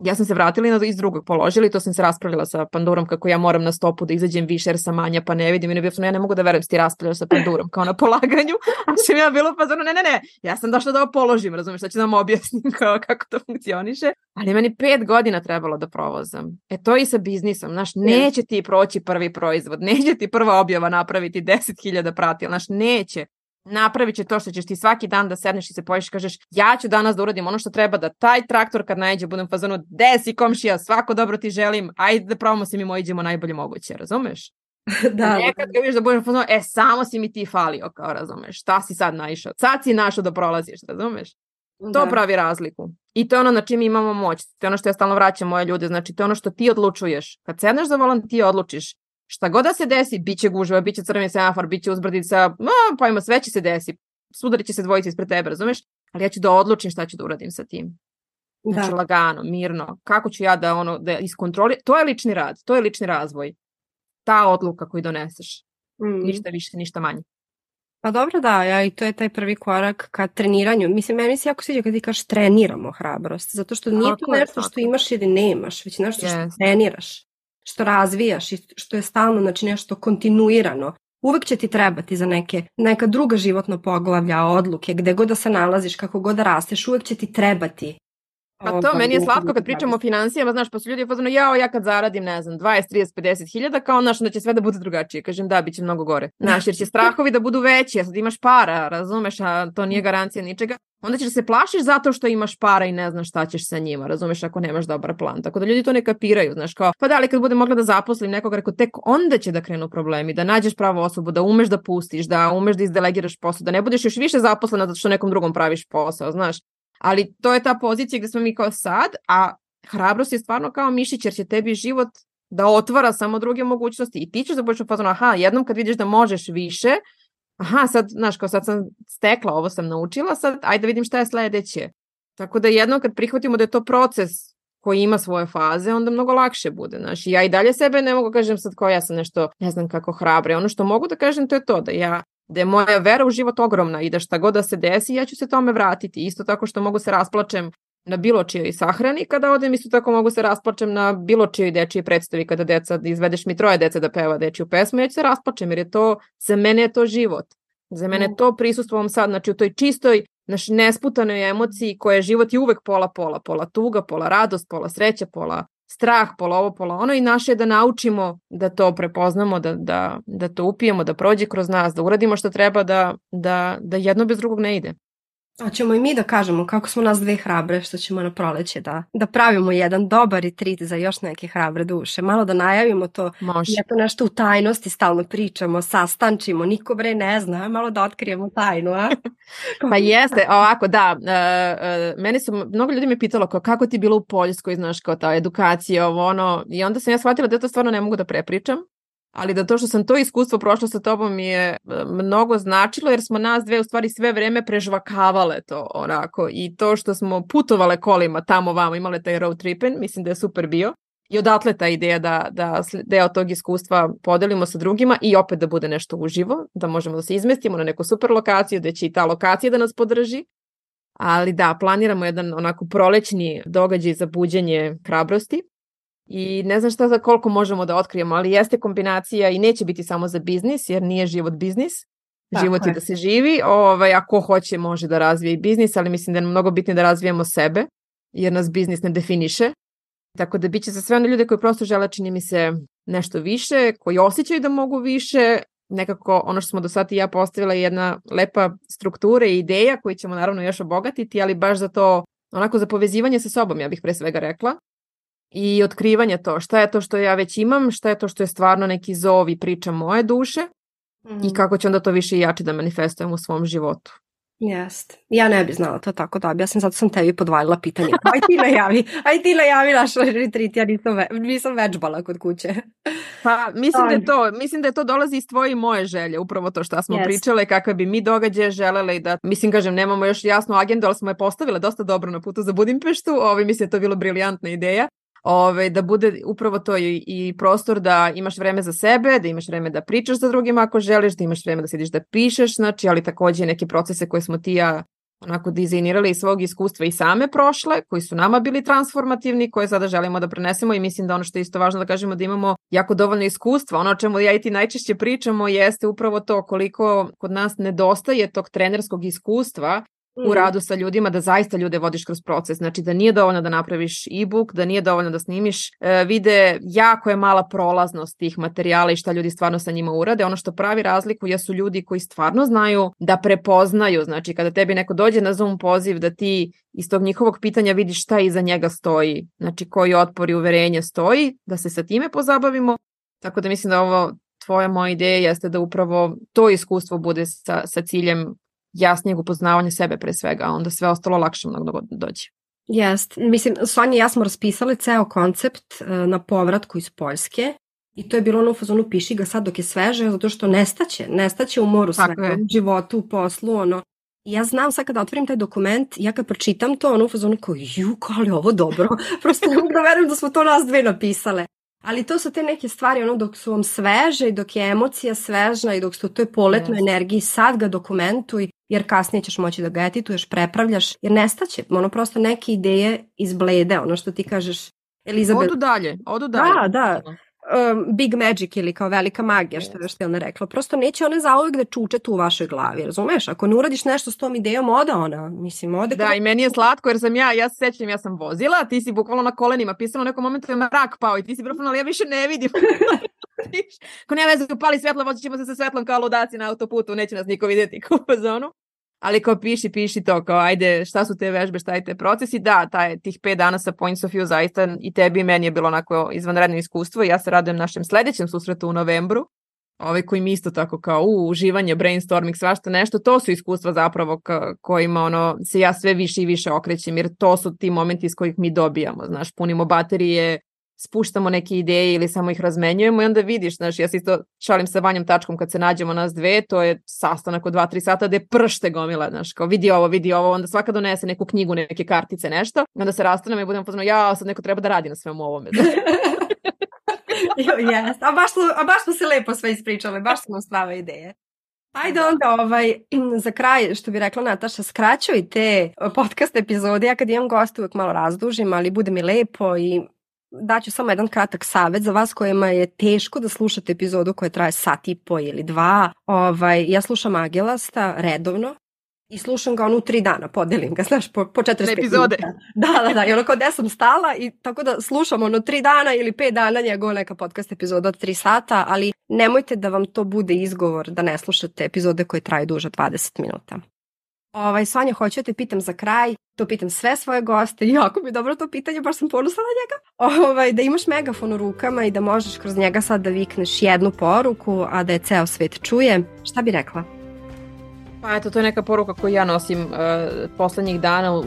ja sam se vratila i iz drugog položila i to sam se raspravljala sa Pandurom kako ja moram na stopu da izađem više jer sam manja pa ne vidim. I ne bio sam, ja ne mogu da verujem da ti raspravljaš sa Pandurom kao na polaganju, a sam ja bilo pa ne, ne, ne, ja sam došla da ovo položim, razumiješ, da ću da vam objasnim kao, kako to funkcioniše, ali meni pet godina trebalo da provozam. E to i sa biznisom, znaš, neće ti proći prvi proizvod, neće ti prva objava napraviti 10.000 pratila, znaš, neće napravit će to što ćeš ti svaki dan da sedneš i se pojiš i kažeš ja ću danas da uradim ono što treba da taj traktor kad najđe budem fazonu desi komšija svako dobro ti želim ajde da probamo se mi mojiđemo najbolje moguće razumeš da, nekad ga vidiš da budeš fazonu e samo si mi ti falio kao razumeš šta si sad naišao sad si našao da prolaziš razumeš To da. pravi razliku. I to je ono na čim imamo moć. To je ono što ja stalno vraćam moje ljude. Znači, to je ono što ti odlučuješ. Kad sedneš za volan, ti odlučiš šta god da se desi, bit će gužva, bit će crveni semafor, bit će uzbrdica, no, pa ima sve će se desi, sudarit će se dvojice ispred tebe, razumeš? Ali ja ću da odlučim šta ću da uradim sa tim. Znači, da. lagano, mirno. Kako ću ja da ono, da iskontroliram? To je lični rad, to je lični razvoj. Ta odluka koju doneseš. Mm. Ništa više, ništa manje. Pa dobro da, ja, i to je taj prvi korak ka treniranju. Mislim, meni se jako sviđa kad ti kažeš treniramo hrabrost, zato što nije to nešto što imaš ili nemaš, već nešto yes. što treniraš što razvijaš i što je stalno znači nešto kontinuirano, uvek će ti trebati za neke, neka druga životna poglavlja, odluke, gde god da se nalaziš, kako god da rasteš, uvek će ti trebati Pa to, meni je slatko kad pričamo o financijama, znaš, pa su ljudi pozvano, jao, ja kad zaradim, ne znam, 20, 30, 50 hiljada, kao, znaš, da će sve da bude drugačije. Kažem, da, bit će mnogo gore. Znaš, jer će strahovi da budu veći, a sad imaš para, razumeš, a to nije garancija ničega. Onda ćeš da se plašiš zato što imaš para i ne znaš šta ćeš sa njima, razumeš, ako nemaš dobar plan. Tako da ljudi to ne kapiraju, znaš, kao, pa da, ali kad bude mogla da zaposlim nekoga, rekao, tek onda će da krenu problemi, da nađeš pravu osobu, da umeš da pustiš, da umeš da izdelegiraš posao, da ne budeš još više zaposlena zato što nekom drugom praviš posao, znaš. Ali to je ta pozicija gde smo mi kao sad, a hrabrost je stvarno kao mišić jer će tebi život da otvara samo druge mogućnosti i ti ćeš da budeš u fazonu, aha, jednom kad vidiš da možeš više, aha, sad, znaš, kao sad sam stekla, ovo sam naučila, sad ajde da vidim šta je sledeće. Tako da jednom kad prihvatimo da je to proces koji ima svoje faze, onda mnogo lakše bude. Znaš, ja i dalje sebe ne mogu kažem sad kao ja sam nešto, ne znam kako hrabre. Ono što mogu da kažem to je to da ja da je moja vera u život ogromna i da šta god da se desi, ja ću se tome vratiti. Isto tako što mogu se rasplačem na bilo čijoj sahrani kada odem, isto tako mogu se rasplačem na bilo čijoj dečiji predstavi kada deca, da izvedeš mi troje dece da peva dečiju pesmu, ja ću se rasplačem jer je to, za mene je to život. Za mene je to prisustvo ovom sad, znači u toj čistoj, naš nesputanoj emociji koja je život je uvek pola pola, pola tuga, pola radost, pola sreća, pola strah, pola ovo, pola ono i naše je da naučimo da to prepoznamo, da, da, da to upijemo, da prođe kroz nas, da uradimo što treba, da, da, da jedno bez drugog ne ide. Hoćemo i mi da kažemo kako smo nas dve hrabre što ćemo na proleće da, da pravimo jedan dobar retrit za još neke hrabre duše. Malo da najavimo to. Može. to nešto u tajnosti stalno pričamo, sastančimo, niko bre ne zna, malo da otkrijemo tajnu, a? pa jeste, ovako, da. Uh, uh, meni su, mnogo ljudi me pitalo kao, kako ti bilo u Poljskoj, znaš, kao ta edukacija, ovo ono, i onda sam ja shvatila da to stvarno ne mogu da prepričam ali da to što sam to iskustvo prošla sa tobom mi je e, mnogo značilo jer smo nas dve u stvari sve vreme prežvakavale to onako. I to što smo putovale kolima tamo vamo imale taj road tripin, mislim da je super bio. I odatle ta ideja da, da deo tog iskustva podelimo sa drugima i opet da bude nešto uživo, da možemo da se izmestimo na neku super lokaciju, da će i ta lokacija da nas podrži. Ali da, planiramo jedan onako prolećni događaj za buđenje hrabrosti I ne znam šta za koliko možemo da otkrijemo, ali jeste kombinacija i neće biti samo za biznis, jer nije život biznis. Tako život je da se živi, ovaj, ako hoće može da razvije i biznis, ali mislim da je mnogo bitnije da razvijemo sebe, jer nas biznis ne definiše. Tako da biće za sve one ljude koji prosto žele, čini mi se, nešto više, koji osjećaju da mogu više, nekako ono što smo do sada i ja postavila je jedna lepa struktura i ideja koju ćemo naravno još obogatiti, ali baš za to, onako za povezivanje sa sobom, ja bih pre svega rekla, i otkrivanje to šta je to što ja već imam, šta je to što je stvarno neki zov i priča moje duše mm. i kako će onda to više i jače da manifestujem u svom životu. Jest. Ja ne bi znala to tako da ja sam zato sam tebi podvalila pitanje. Aj ti najavi, aj ti najavi naš retreat, ja nisam, ve, nisam vežbala kod kuće. Pa mislim da je to, mislim da je to dolazi iz tvoje i moje želje, upravo to što smo yes. pričale, kakve bi mi događaje želele i da, mislim kažem, nemamo još jasnu agendu, ali smo je postavile dosta dobro na putu za Budimpeštu, ovi mislim da je to bilo briljantna ideja ove, da bude upravo to i, i prostor da imaš vreme za sebe, da imaš vreme da pričaš sa drugima ako želiš, da imaš vreme da sediš da pišeš, znači, ali takođe neke procese koje smo ti ja onako dizajnirali iz svog iskustva i same prošle, koji su nama bili transformativni, koje sada želimo da prenesemo i mislim da ono što je isto važno da kažemo da imamo jako dovoljno iskustva. Ono o čemu ja i ti najčešće pričamo jeste upravo to koliko kod nas nedostaje tog trenerskog iskustva u mm. radu sa ljudima da zaista ljude vodiš kroz proces. Znači da nije dovoljno da napraviš e-book, da nije dovoljno da snimiš e, vide, jako je mala prolaznost tih materijala i šta ljudi stvarno sa njima urade. Ono što pravi razliku jesu ljudi koji stvarno znaju da prepoznaju, znači kada tebi neko dođe na Zoom poziv da ti iz tog njihovog pitanja vidiš šta iza njega stoji, znači koji otpor i uverenje stoji, da se sa time pozabavimo. Tako da mislim da ovo tvoja moja ideja jeste da upravo to iskustvo bude sa, sa ciljem jasnijeg upoznavanja sebe pre svega, a onda sve ostalo lakše mnogo dođe. Jest. Mislim, Sonja i ja smo raspisali ceo koncept uh, na povratku iz Poljske i to je bilo ono u fazonu piši ga sad dok je sveže, zato što nestaće, nestaće u moru sve, u životu, u poslu, ono. I ja znam sad kada otvorim taj dokument, ja kad pročitam to, ono u fazonu kao, ju, kao li ovo dobro, prosto ne mogu da verujem da smo to nas dve napisale. Ali to su te neke stvari, ono, dok su vam sveže i dok je emocija svežna i dok ste u toj poletnoj yes. energiji, sad ga dokumentuj, jer kasnije ćeš moći da ga edituješ, prepravljaš, jer nestaće, ono, prosto neke ideje izblede, ono što ti kažeš, Elizabeth. Odu dalje, odu dalje. Da, da um, big magic ili kao velika magija, što je je ona rekla. Prosto neće one zauvek da čuče tu u vašoj glavi, razumeš? Ako ne uradiš nešto s tom idejom, ode ona. Mislim, ode... Da, i meni je slatko jer sam ja, ja se sećam, ja sam vozila, ti si bukvalno na kolenima pisala u nekom momentu je mrak pao i ti si brofno, ali ja više ne vidim. Ako nema veze, upali svetlo, vozit ćemo se sa svetlom kao ludaci na autoputu, neće nas niko vidjeti kao u zonu ali kao piši, piši to, kao ajde, šta su te vežbe, šta je te procesi, da, taj, tih pet dana sa Points of View zaista i tebi i meni je bilo onako izvanredno iskustvo i ja se radujem našem sledećem susretu u novembru, ovaj koji mi isto tako kao u, uživanje, brainstorming, svašta nešto, to su iskustva zapravo kojima ono, se ja sve više i više okrećem, jer to su ti momenti iz kojih mi dobijamo, znaš, punimo baterije, spuštamo neke ideje ili samo ih razmenjujemo i onda vidiš, znaš, ja se isto šalim sa Vanjom tačkom kad se nađemo nas dve, to je sastanak od 2-3 sata gde pršte gomila, znaš, kao vidi ovo, vidi ovo, onda svaka donese neku knjigu, neke kartice, nešto, onda se rastanemo i budemo pozvano, ja, sad neko treba da radi na svemu ovome. yes. a, baš a baš smo se lepo sve ispričale, baš smo strave ideje. Ajde onda ovaj, za kraj, što bi rekla Nataša, skraćuj te podcast epizode. Ja kad imam goste uvek malo razdužim, ali bude mi lepo i daću samo jedan kratak savet za vas kojima je teško da slušate epizodu koja traje sat i po ili dva. Ovaj, ja slušam Agelasta redovno I slušam ga ono u tri dana, podelim ga, znaš, po, po 45 epizode. minuta. Da, da, da, i onako gde sam stala i tako da slušam ono tri dana ili pet dana njegova neka podcast epizoda od tri sata, ali nemojte da vam to bude izgovor da ne slušate epizode koje traju duže od 20 minuta. Ovaj, Sonja, hoću da te pitam za kraj, to pitam sve svoje goste, jako mi je dobro to pitanje, baš sam ponosna na njega, ovaj, da imaš megafon u rukama i da možeš kroz njega sad da vikneš jednu poruku, a da je ceo svet čuje, šta bi rekla? Pa eto, to je neka poruka koju ja nosim uh, poslednjih dana u, u,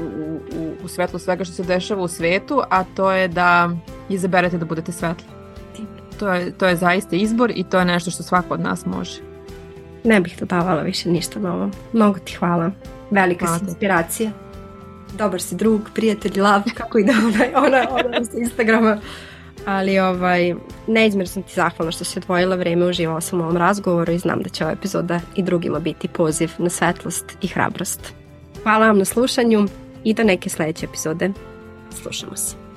u svetlu svega što se dešava u svetu, a to je da izaberete da budete svetli. To je, to je zaista izbor i to je nešto što svako od nas može. Ne bih dodavala više ništa novo. Mnogo ti hvala. Velika hvala si inspiracija. Dobar si drug, prijatelj, lav, kako ide ona, ona, ona sa Instagrama. Ali ovaj, neizmjer sam ti zahvalna što si odvojila vreme, uživao sam u ovom razgovoru i znam da će ova epizoda i drugima biti poziv na svetlost i hrabrost. Hvala vam na slušanju i do neke sledeće epizode. Slušamo se.